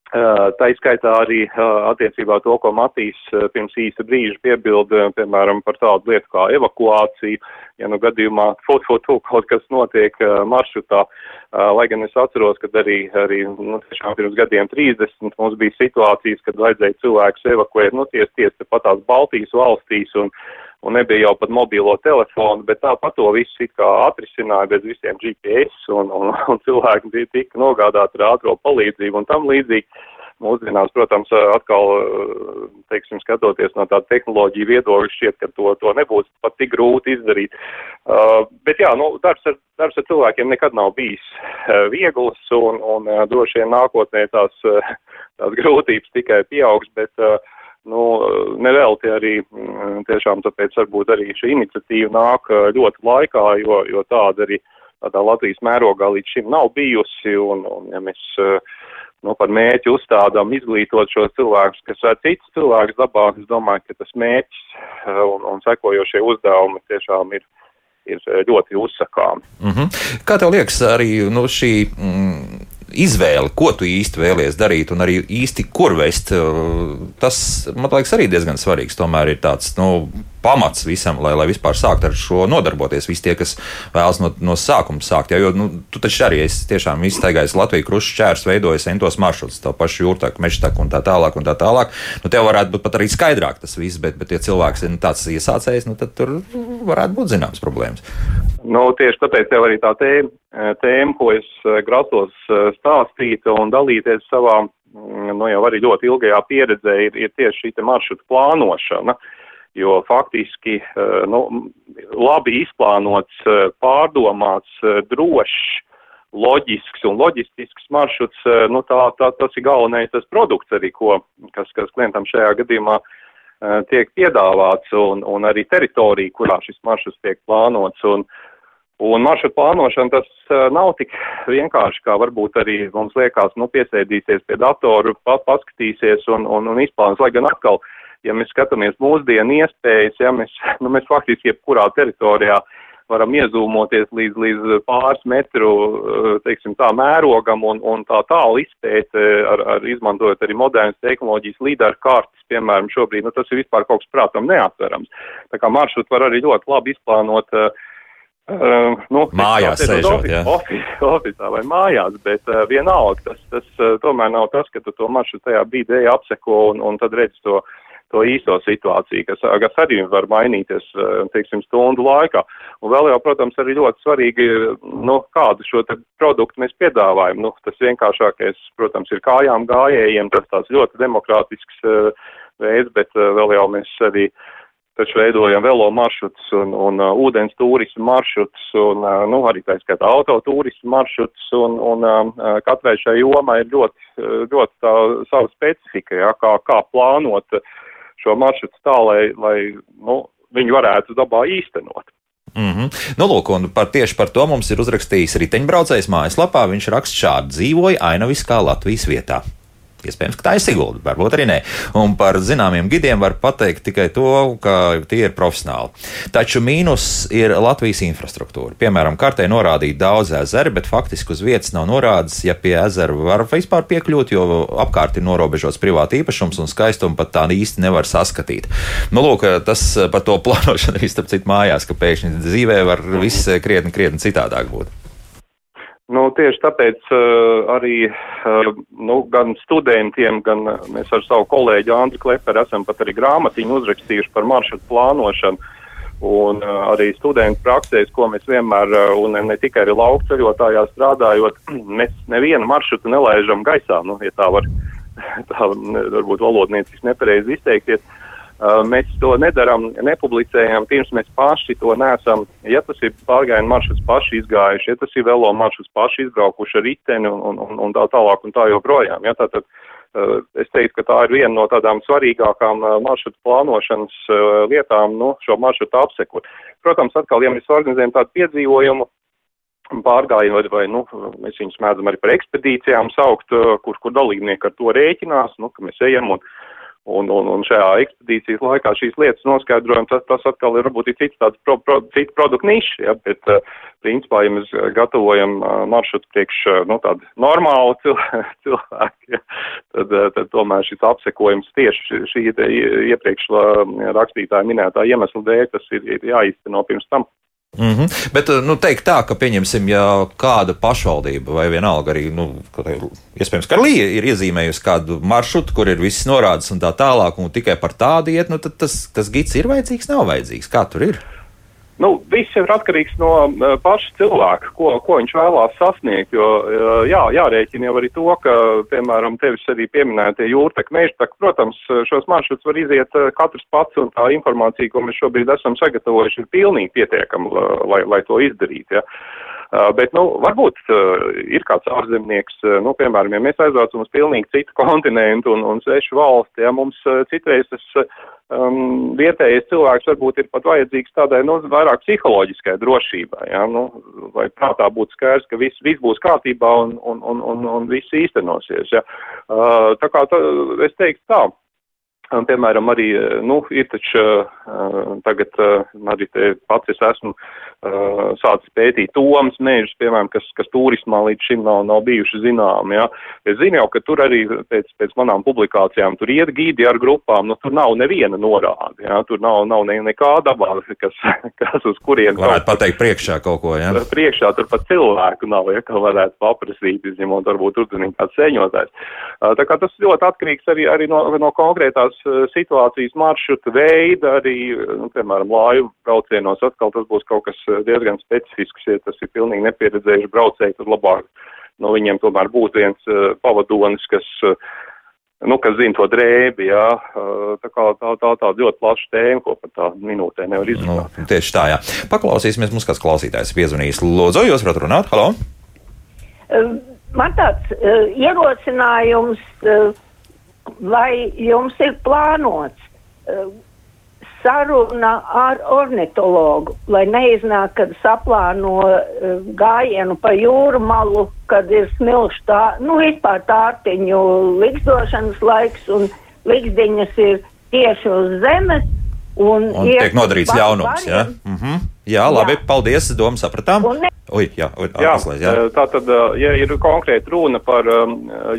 Tā izskaitā arī attiecībā to, ko Matīs pirms īsta brīža piebilda, piemēram, par tādu lietu kā evakuāciju, ja nu gadījumā fut, kaut kas notiek maršrutā, lai gan es atceros, ka arī, arī nu, tiešām pirms gadiem 30 mums bija situācijas, kad vajadzēja cilvēkus evakuēt, nu, ties, ties pat tās Baltijas valstīs, un un nebija jau pat mobilo telefonu, bet tāpat to visu it kā atrisināja bez visiem GPS un, un, un cilvēki tika nogādāti ar ātro palīdzību un tam līdzīgi. Mūsdienās, protams, atkal, teiksim, skatoties no tāda tehnoloģija viedokļa, šķiet, ka to, to nebūs pat tik grūti izdarīt. Uh, bet jā, nu, darbs ar, darbs ar cilvēkiem nekad nav bijis uh, viegls un, un uh, droši vien nākotnē tās, uh, tās grūtības tikai pieaugs, bet uh, Nu, nevelti arī tiešām tāpēc varbūt arī šī iniciatīva nāk ļoti laikā, jo, jo tāda arī tādā Latvijas mērogā līdz šim nav bijusi, un, un ja mēs nu, par mērķi uzstādām izglītot šos cilvēkus, kas ar citus cilvēkus dabā, es domāju, ka tas mērķis un, un sekojošie uzdevumi tiešām ir, ir ļoti uzsakāmi. Mm -hmm. Kā tev liekas, arī nu, šī. Mm, izvēle, ko tu īsti vēlies darīt, un arī īsti kur vest, tas, man liekas, arī diezgan svarīgs. Tomēr ir tāds, nu, pamats visam, lai, lai vispār sāktu ar šo nodarboties. Visi tie, kas vēlas no, no sākuma sākt. Ja, jo nu, tu taču arī esi tiešām iztaigājis Latviju krustu čērs, veidojis entos maršrutus, to pašu jūrtaku, mežtaku un tā tālāk. Un tā tālāk. Nu, tev varētu būt pat arī skaidrāk tas viss, bet, bet ja cilvēks ir nu, tāds iesācējs, nu, tad tur varētu būt zināmas problēmas. Nu, tieši tāpēc jau arī tā tēma, tēma ko es eh, grasos eh, stāstīt un dalīties savā, mm, nu jau arī ļoti ilgajā pieredzē, ir, ir tieši šī maršruta plānošana. Uh, jo faktiski eh, nu, labi izplānots, eh, pārdomāts, eh, drošs, loģisks un loģistisks maršruts, nu, tā, tā, tas ir galvenais tas produkts arī, ko, kas, kas klientam šajā gadījumā tiek piedāvāts un, un arī teritorija, kurā šis maršruts tiek plānots. Un, Un maršrutu plānošana tas nav tik vienkārši, kā varbūt arī mums liekas, nu, piesēdīsies pie datoru, paskatīsies un, un, un izplānos, lai gan atkal uh, ja mēs skatāmies mūsdienu iespējas, ja mēs, nu, mēs faktiski jebkurā teritorijā varam iezūmoties līdz, līdz pāris metru, teiksim, tā mērogam un, un tā tālu izpēt, ar, ar izmantojot arī modernas tehnoloģijas līderu kartas, piemēram, šobrīd, nu, tas ir vispār kaut kas prātam neatverams. Tā kā maršrutu var arī ļoti labi izplānot. Uh, nu, mājās sēžot, jā. Oficā vai mājās, bet uh, vienalga, tas, tas uh, tomēr nav tas, ka tu to maršrutu tajā brīdī apseko un, un tad redz to uh, to īsto situāciju, kas, kas arī var mainīties, eh, teiksim, stundu laikā. Un vēl jau, protams, arī ļoti svarīgi ir, nu, kādu šo te produktu mēs piedāvājam. Nu, tas vienkāršākais, protams, ir kājām gājējiem, tas tāds ļoti demokrātisks uh, veids, bet uh, vēl jau mēs arī taču veidojam velo maršrutus un, un uh, ūdens turismu maršrutus un, uh, nu, arī tā skaitā autoturismu maršrutus un, un uh, katrai šai jomai ir ļoti, ļoti tā sava specifika, ja, kā, kā plānot uh, šo maršrutu tā, lai, lai nu, viņi varētu dabā īstenot. Mm -hmm. nu, lūk, un par, tieši par to mums ir uzrakstījis riteņbraucējs mājaslapā. Viņš raksta šādi: dzīvoja ainaviskā Latvijas vietā. Iespējams, ka tā ir Sigulda, varbūt arī nē. Un par zināmiem gidiem var pateikt tikai to, ka tie ir profesionāli. Taču mīnus ir Latvijas infrastruktūra. Piemēram, kartē norādīt daudz ezeru, bet faktiski uz vietas nav norādes, ja pie ezera var vispār piekļūt, jo apkārt ir norobežots privāti īpašums un skaistumu pat tā īsti nevar saskatīt. Nu, lūk, tas par to plānošanu arī starp citu mājās, ka pēkšņi dzīvē var viss krietni, krietni citādāk būt. Nu, tieši tāpēc uh, arī uh, nu, gan studentiem, gan uh, mēs ar savu kolēģi Andru Kleperu esam pat arī grāmatiņu uzrakstījuši par maršrutu plānošanu. Un uh, arī studentu praksēs, ko mēs vienmēr, uh, un ne, tikai arī laukceļotājā strādājot, mēs nevienu maršrutu nelaižam gaisā, nu, ja tā var, tā varbūt valodnieciski nepareizi izteikties. Uh, mēs to nedarām, nepublicējam, pirms mēs paši to nesam. Ja tas ir pārgājienu maršruts paši izgājuši, ja tas ir velo maršruts paši izbraukuši ar riteni un, un, un, un tā tālāk un tā joprojām. Ja, tātad, uh, es teiktu, ka tā ir viena no tādām svarīgākām uh, maršrutu plānošanas lietām, nu, šo maršrutu apsekot. Protams, atkal, ja mēs organizējam tādu piedzīvojumu, pārgājienu, vai, vai nu, mēs viņus mēdzam arī par ekspedīcijām saukt, kur, kur dalībnieki ar to rēķinās, nu, ka mēs ejam un Un, un, un šajā ekspedīcijas laikā šīs lietas noskaidrojam, tas, tas atkal ir varbūt cits tāds pro, pro, cits produktu nišs, ja, bet, uh, principā, ja mēs gatavojam uh, maršrutu priekš, uh, nu, tādu normālu cilvēku, ja, tad, tad tomēr šis apsekojums tieši šī, iepriekš rakstītāja minētā iemesla dēļ, tas ir, ir jāizteno pirms tam. Mm -hmm. Bet, nu, teikt tā, ka, pieņemsim, ja kāda pašvaldība vai vienalga arī, nu, iespējams, ka Līja ir iezīmējusi kādu maršrutu, kur ir viss norādes un tā tālāk, un tikai par tādu iet, nu, tad tas, tas gids ir vajadzīgs, nav vajadzīgs. Kā tur ir? Nu, viss ir atkarīgs no uh, paša cilvēka, ko, ko viņš vēlās sasniegt. Jo, uh, jā, jārēķina jau arī to, ka, piemēram, tevis arī pieminētie jūrtek, mežtak, protams, šos maršrutus var iziet uh, katrs pats, un tā informācija, ko mēs šobrīd esam sagatavojuši, ir pilnīgi pietiekama, lai, lai to izdarītu. Ja. Uh, bet, nu, varbūt ir kāds ārzemnieks, nu, piemēram, ja mēs aizbraucam uz pilnīgi citu kontinentu un, un svešu valsti, ja mums citreiz tas um, vietējais cilvēks varbūt ir pat vajadzīgs tādai, nu, vairāk psiholoģiskai drošībai, ja, nu, lai prātā būtu skaidrs, ka viss, viss būs kārtībā un, un, un, un, un viss īstenosies, ja. Uh, tā kā tā, es teiktu tā. Un, piemēram, arī, nu, ir taču uh, tagad uh, arī te pats es esmu sācis pētīt tomas mežus, piemēram, kas, kas turismā līdz šim nav, nav bijuši zinām, jā. Es zinu jau, ka tur arī pēc, pēc manām publikācijām tur iet gīdi ar grupām, nu, tur nav neviena norāde, jā, tur nav, nav ne, nekā dabā, kas, kas uz kurien. Varētu pateikt priekšā kaut ko, jā. Priekšā tur pat cilvēku nav, ja, kā varētu paprasīt, izņemot varbūt uzzinīt kāds seņotājs. Uh, tā kā tas ļoti atkarīgs arī, arī no, no konkrētās Eh, situācijas maršruta veida, arī, nu, piemēram, lāju braucienos atkal tas būs kaut kas eh, diezgan specifisks, ja tas ir pilnīgi nepieredzējuši braucēji, tad labāk no viņiem tomēr būtu viens pavadonis, kas, nu, kas zina to drēbi, jā, tā kā tā, tā, tā ļoti plaša tēma, ko pat tā minūtē nevar izrunāt. Nu, tieši tā, jā. Paklausīsimies, mums kāds klausītājs piezvanīs. Lūdzu, jūs varat runāt? Halo! Man tāds uh, ierosinājums. Uh, vai jums ir plānots uh, saruna ar ornitologu, lai neiznāk, kad saplāno uh, gājienu pa jūru malu, kad ir smilšu tā, nu, vispār tārtiņu likstošanas laiks un likstiņas ir tieši uz zemes. Un, un tiek nodarīts ļaunums, jā? Ja? Mm -hmm. Jā, labi, jā. paldies, domu sapratām. Un ne, Ui, jā, jā, atslēdz, jā. Tā tad, ja ir konkrēti runa par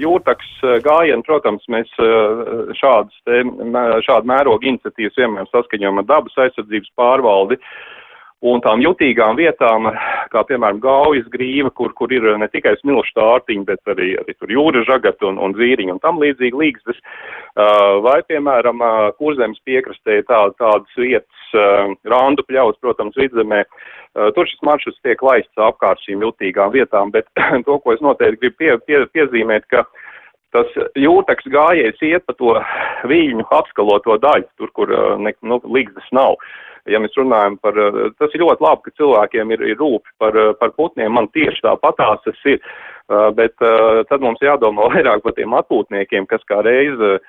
jūrtaks gājienu, protams, mēs šādas te, šādu mērogu iniciatīvas vienmēr saskaņojam ar dabas aizsardzības pārvaldi. Un tām jutīgām vietām, kā piemēram Gaujas grīva, kur, kur ir ne tikai smilšu tārtiņi, bet arī, arī tur jūra žagati un, un zīriņi un tam līdzīgi līgstas, vai piemēram kurzemes piekrastē tā, tādas vietas, randu pļaus, protams, vidzemē, tur šis maršruts tiek laists apkārt šīm jutīgām vietām, bet to, ko es noteikti gribu pie, pie, piezīmēt, ka tas jūtaks gājies iet pa to viļņu apskaloto daļu, tur, kur ne, nu, līgstas nav. Ja mēs runājam par, eh, tas ir ļoti labi, ka cilvēkiem ir, ir rūpi par, eh, par putniem, man tieši tāpatās tas ir, eh, bet tad mums jādomā vairāk par tiem atpūtniekiem, kas kā reiz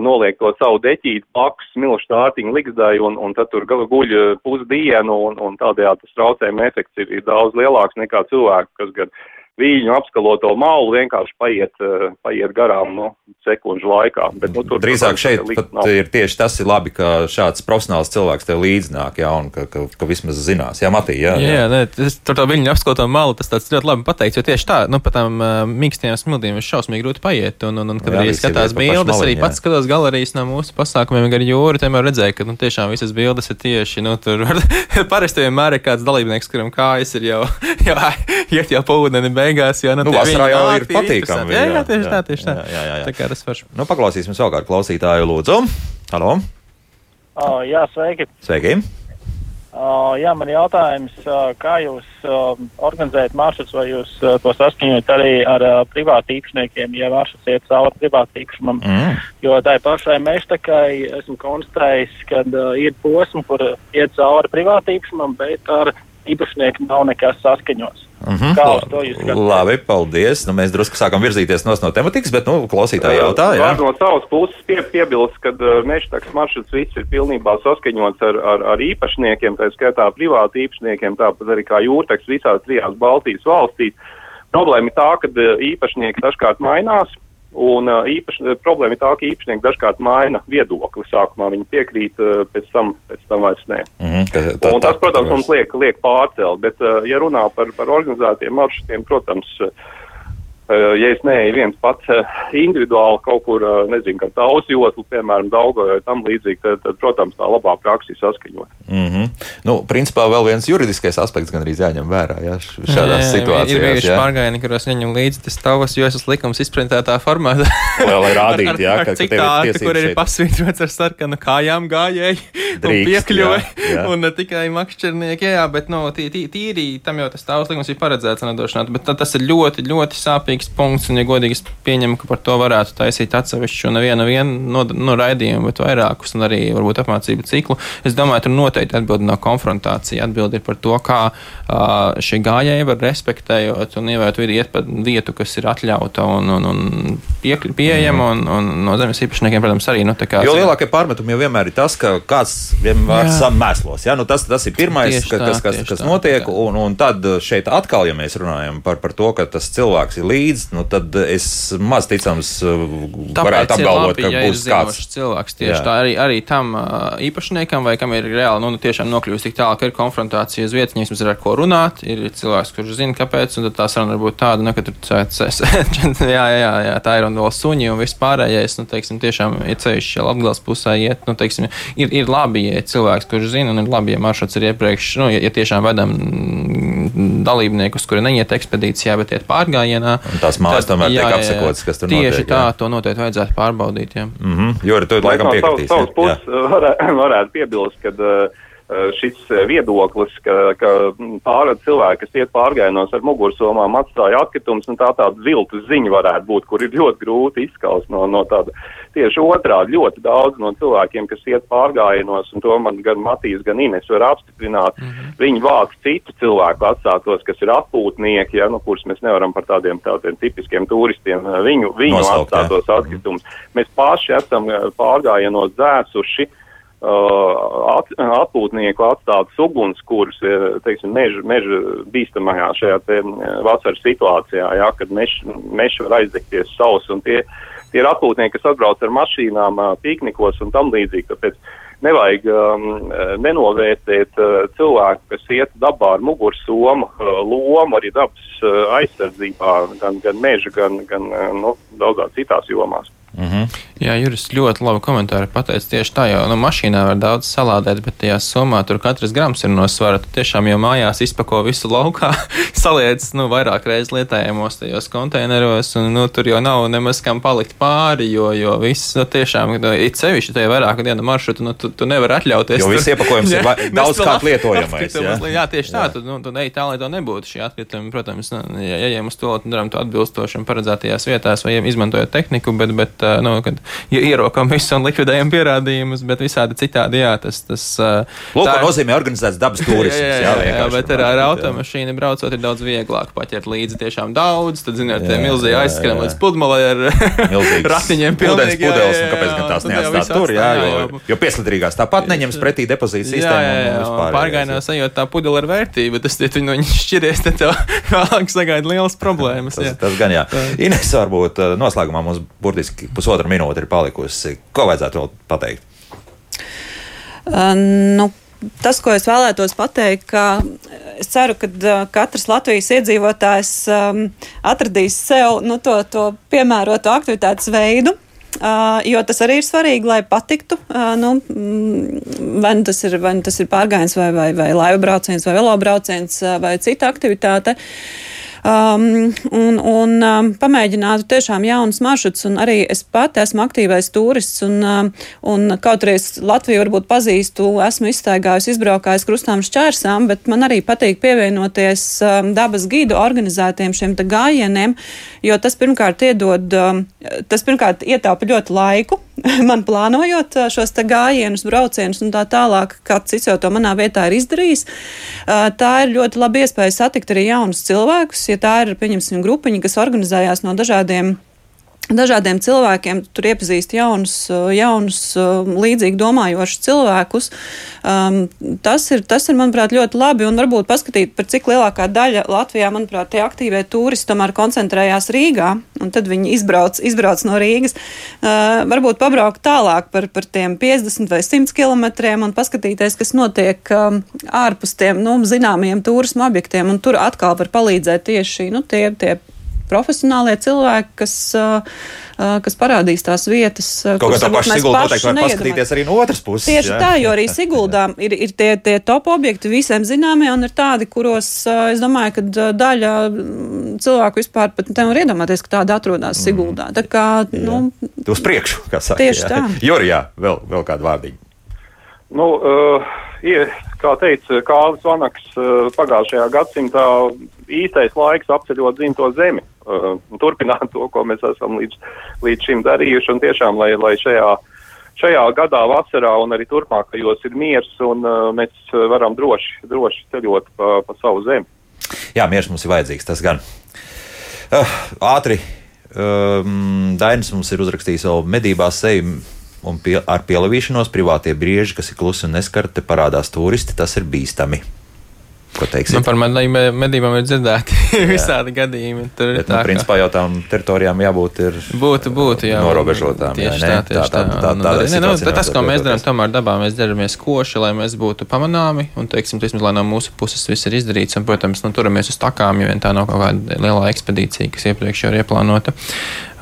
noliek to savu deķīti blakus smilšu tārtiņu liksdai un, un tad tur guļ pusdienu un, un tādējādi tas traucējuma efekts ir, ir daudz lielāks nekā cilvēku, kas gan viļņu apskaloto malu vienkārši paiet, eh, paiet garām no nu, sekundžu laikā. Bet, nu, tur, Drīzāk šeit ir tieši tas ir labi, ka šāds profesionāls cilvēks tev līdznāk, jā, un ka, ka, ka vismaz zinās. Jā, Matī, jā. Jā, jā, jā ne, tur tā viļņu apskaloto malu, tas tāds ļoti labi pateikts, jo tieši tā, nu, pa tām uh, mīkstiem smiltīm ir šausmīgi grūti paiet, un, un, un kad jā, arī skatās bildes, arī pats skatos galerijas no mūsu pasākumiem gar jūru, vienmēr redzēju, ka, nu, tiešām visas bildes ir tieši, nu, tur parasti vienmēr ir kāds dalībnieks, kuram kājas ir jau, jau iet jau pa ūdeni beigās, jo, nu, nu vasarā jau ir patīkami. Jā, jā, tieši tā, tieši tā. Jā, jā, jā. Tā kā tas var. Nu, paklausīsimies vēl kādu klausītāju, lūdzu. Halo! Uh, jā, sveiki! Sveiki! Uh, jā, man jautājums, uh, kā jūs uh, organizējat maršrutus, vai jūs uh, to saskaņojat arī ar uh, privātu īpašniekiem, ja maršruts iet cauri privātu īpašumam? Mm. Jo tai pašai meštakai esmu konstatējis, ka uh, ir posmi, kur iet cauri privātu īpašumam, bet ar īpašnieku nav nekas saskaņots. Mm -hmm. Kā uz to jūs skatāties? Labi, paldies. Nu, mēs drusku sākam virzīties no tematikas, bet nu, klausītāji jautā. Jā, no savas puses pie, piebilst, ka uh, mežtaks maršruts viss ir pilnībā saskaņots ar, ar, ar īpašniekiem, tā skaitā privāti īpašniekiem, tāpat arī kā jūrtaks visās trijās Baltijas valstīs. Problēma ir tā, ka īpašnieki dažkārt mainās, Un īpaši, problēma ir tā, ka īpašnieki dažkārt maina viedokli. Sākumā viņi piekrīt, pēc tam, pēc tam vairs nē. Mm -hmm, tā, tā, un tas, protams, mums liek, liek pārcelt, bet, ja runā par, par organizētiem maršrutiem, protams, Uh, ja es neeju viens pats uh, individuāli kaut kur, uh, nezinu, kā tausu joslu, piemēram, Daugo vai tam līdzīgi, tad, tad, protams, tā labā praksa ir saskaņot. Mm -hmm. nu, principā vēl viens juridiskais aspekts gan arī jāņem vērā ja, šādās Jā, situācijās. Ir bijuši jā. pārgājieni, kuros ņem līdzi tas tavas joslas likums izprintētā formātā. Lai- lai rādītu, ar, jā, ka- ir citātu, tiesības kur ir pasvītrots ar sarkanu kājām gājēji piekļuvi. jā, jā. Un ne tikai makšķernieki, jā, bet tī, tīri tam jau tas tavs likums ir paredzēts nedošanāt. Bet tā- tas ir ļoti, ļoti sāpīgs punkts. Un, ja godīgi es pieņemu, ka par to varētu taisīt atsevišķu nevienu vienu no, no raidījumu, bet vairākus, un arī varbūt apmācību ciklu. Es domāju, tur noteikti atbildi no konfrontācija. Atbildi ir par to, kā uh, šie gājēji var respektējot un ievērot vidi iet pa vietu, kas ir atļauta un, un, un piekļu, pieejama, un, un no zemes īpašniekiem, protams, arī. Nu, tā kā, Jo lielākie pārmetumi jau vienmēr ir tas, ka kāds vienmēr samēslos. Ja? Nu, tas, tas ir pirmais, Tieši ka, tā, kas, kas, kas tā, notiek. tā. Un, un tad šeit atkal, ja mēs runājam par, par to, ka tas cilvēks ir līdzi, nu, tad es maz ticams uh, varētu Tāpēc ir apgalvot, labi, ka ja būs kāds. cilvēks. Tieši Jā. Tā arī, arī tam uh, īpašniekam, vai kam ir reāli nu, nu, tiešām nokļuvis tik tālu, ka ir konfrontācija uz vietas, viņam ir ar ko runāt. Ir cilvēks, kurš zina, kāpēc, un tad tā saruna var būt tāda, nu, ka tur jā, jā, jā, jā, tā ir un vēl suņi un viss pārējais. Nu, teiksim, tiešām ir ceļš jau apgals pusē iet. Nu, teiksim, ir, ir labi, ja ir cilvēks, kurš zina, un ir labi, ja maršruts ir iepriekš, nu, ja, ja tiešām vedam dalībniekus, kuri neiet ekspedīcijā, bet iet pārgājienā. Un tās mājas tomēr tiek jā, jā. apsekotas, kas tur Tieši notiek, tā, jā. to noteikti vajadzētu pārbaudīt. Jā. Mm -hmm. Jo ar to Mēs laikam jā. puses varētu, varētu piebilst, ka uh, šis viedoklis, ka, ka pārāk cilvēki, kas iet pārgājienos ar mugursomām, atstāja atkritumus, un tā tāda viltus ziņa varētu būt, kur ir ļoti grūti izskaust no, no tāda. Tieši otrādi ļoti daudz no cilvēkiem, kas iet pārgājienos, un to man gan Matīs, gan Ines var apstiprināt, mm -hmm. viņi vāc citu cilvēku atstātos, kas ir atpūtnieki, ja, nu, kurus mēs nevaram par tādiem, tādiem tipiskiem turistiem, viņu, viņu Nosaukt, atstātos atkritumus. Mēs paši esam eh, pārgājienos dzēsuši uh, at, atpūtnieku atstātas ugunskurus, teiksim, meža, meža bīstamajā šajā te eh, vasaras situācijā, jā, kad mežs meš var aizdegties savs, un tie, tie ir atpūtnieki, kas atbrauc ar mašīnām, ā, piknikos un tam līdzīgi, tāpēc nevajag um, nenovērtēt uh, cilvēku, kas iet dabā ar mugursomu uh, lomu arī dabas uh, aizsardzībā, gan, gan meža, gan, gan uh, nu, daudzās citās jomās. Mm -hmm. Jā, Juris ļoti labi komentāri pateica tieši tā, jo nu, mašīnā var daudz salādēt, bet tajā somā tur katrs grams ir no svara. Tu tiešām jau mājās izpako visu laukā, saliec nu, vairāk reizes lietējamos tajos konteineros, un nu, tur jau nav nemaz kam palikt pāri, jo, jo viss nu, tiešām, nu, it sevišķi tajā vairāku dienu maršrutu, nu, tu, tu nevari atļauties. Jo viss iepakojums ir Jā, mest daudz at- lietojamais, jā. Jā, tieši tā, tu, nu, tu neej tā, lai to nebūtu šie atkritumi. Protams, nu, ja ejam uz to, tad darām to atbilstoši paredzētajās vietās, vai izmantojot tehniku, bet, bet ā, nu, kad ja ierokam visu un likvidējam pierādījumus, bet visādi citādi, jā, tas. tas Lūk, tā nozīmē organizēts dabas turisms. Jā, jā, jā, jā, bet ar, ar jā. automašīnu braucot ir daudz vieglāk paķert līdzi tiešām daudz. Tad, ziniet, Jā, tie milzīgi jā, aizskrien jā. līdz pludmalei ar ratiņiem. pilnīgi, jā, pudeles, jā, un kāpēc jā, gan tās neatstāt tur, jā, atstāj, jo, jo pieslidrīgās tāpat neņems pretī depozīta Jā, sistēmu. jā, jā, pārgājienās ejot tā pudele ar vērtību, tas tie viņi no viņas šķiries, tad tev vēlāk sagaida lielas problēmas. Tas, jā. tas gan jā. Ines, varbūt noslēgumā mums burtiski pusotra minūte ir palikusi. Ko vajadzētu vēl pateikt? Uh, nu, tas, ko es vēlētos pateikt, ka es ceru, ka uh, katrs Latvijas iedzīvotājs um, atradīs sev nu, to, to piemēroto aktivitātes veidu. Uh, jo tas arī ir svarīgi, lai patiktu. Uh, nu, mm, vai, nu tas ir, vai nu tas ir pārgājiens, vai, vai, vai laiva brauciens, vai velobrauciens, uh, vai cita aktivitāte. Um, un un um, pamēģinātu tiešām jaunus maršrutus. un Arī es pati esmu aktīvais turists. Un, um, un kaut arī es Latviju varbūt pazīstu, esmu izstaigājusi, izbraukājusi krustām šķērsām, bet man arī patīk pievienoties um, dabas gidu organizētiem šiem gājieniem, jo tas pirmkārt iedod, um, tas pirmkārt ietaupa ļoti laiku. Man plānojot šos gājienus, braucienus un tā tālāk, kāds cits jau to manā vietā ir izdarījis, tā ir ļoti laba iespēja satikt arī jaunus cilvēkus, ja tā ir, pieņemsim, grupiņa, kas organizējās no dažādiem dažādiem cilvēkiem. Tur iepazīst jaunus, jaunus līdzīgi domājošus cilvēkus. Um, tas, ir, tas ir, manuprāt, ļoti labi. Un varbūt paskatīt, par cik lielākā daļa Latvijā, manuprāt, tie aktīvie turisti tomēr koncentrējās Rīgā. Un tad viņi izbrauc, izbrauc no Rīgas. Uh, varbūt pabraukt tālāk par, par tiem 50 vai 100 km un paskatīties, kas notiek um, ārpus tiem nu, zināmiem turismu objektiem. Un tur atkal var palīdzēt tieši nu, tie, tie profesionālie cilvēki, kas, kas parādīs tās vietas. Kaut kā kuras tā paša mēs Sigulda noteikti var paskatīties arī no otras puses. Tieši jā. tā, jo arī Siguldā ir, ir tie, tie top objekti visiem zināmie, un ir tādi, kuros es domāju, ka daļa mm, cilvēku vispār pat nevar iedomāties, ka tāda atrodas Siguldā. Tā kā, nu, Tu uz priekšu, kā saka. Tieši jā. tā. Jorijā, vēl, vēl kādu vārdiņu. Nu, uh, kā teica Kālis Vanaks, uh, pagājušajā gadsimtā īstais laiks apceļot dzimto zemi, un turpināt to, ko mēs esam līdz, līdz šim darījuši, un tiešām, lai, lai šajā, šajā gadā vasarā un arī turpmākajos ir miers, un uh, mēs varam droši, droši ceļot pa, pa savu zemi. Jā, miers mums ir vajadzīgs, tas gan. Uh, ātri. Um, Dainis mums ir uzrakstījis vēl medībās seju. Un pie, ar pielavīšanos privātie brieži, kas ir klusi un neskarti, parādās turisti. Tas ir bīstami. Ko teiksim? Nu, par medībām, ir dzirdēti visādi gadījumi. Tur ir Bet, nu, tā, ka principā jau tām teritorijām jābūt ir būtu, būtu jā, norobežotām. Tieši jā, tā, ne? tieši tā. tā, tā, Un, tā, ne, nu, tas, ko mēs darām, tomēr dabā mēs daramies koši, lai mēs būtu pamanāmi un, teiksim, teiksim, lai no mūsu puses viss ir izdarīts. Un, protams, nu, turamies uz takām, ja vien tā nav kaut kāda liela ekspedīcija, kas iepriekš jau ir ieplānota.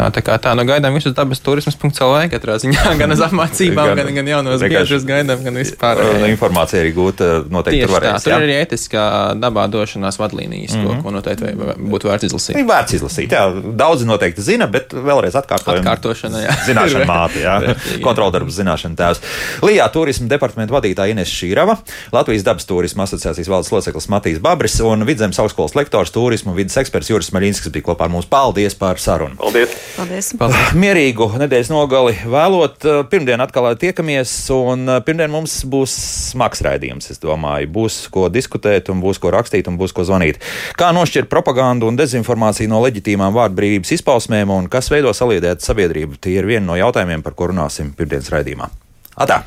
Tā kā tā, nu gaidām visus dabas turismas.lv katrā ziņā, gan uz apmācībām, gan, gan jaunos vienkārši- biedrus gaidām, gan vispār. Uh, Informācija arī gūta noteikti tur tā, varēs. tur ir arī etiskā dabā došanās vadlīnijas, mm -hmm. ko, ko noteikti vai- būtu vērts izlasīt. Ir vērts izlasīt. Jā, daudzi noteikti zina, bet vēlreiz atkārtojam. Atkārtošana, jā. Zināšana māte, jā. Kontroldarbs zināšana tēvs. Lijā turisma departamenta vadītāja Ines Šīrava, Latvijas dabas turisma asociācijas valdes loceklis Matīs Babris un Vidzemes augstskolas lektors turismu un vidas eksperts Juris Maļinskis bija kopā ar mums. Paldies par sarunu! Paldies! paldies! Paldies. Mierīgu nedēļas nogali vēlot. Uh, Pirmdien atkal tiekamies, un uh, pirmdien mums būs smags raidījums. Es domāju, būs ko diskutēt, un būs ko rakstīt, un būs ko zvanīt. Kā nošķirt propagandu un dezinformāciju no leģitīmām vārdbrīvības izpausmēm, un kas veido saliedētu sabiedrību, tie ir vieni no jautājumiem, par ko runāsim pirmdienas raidījumā. Atā!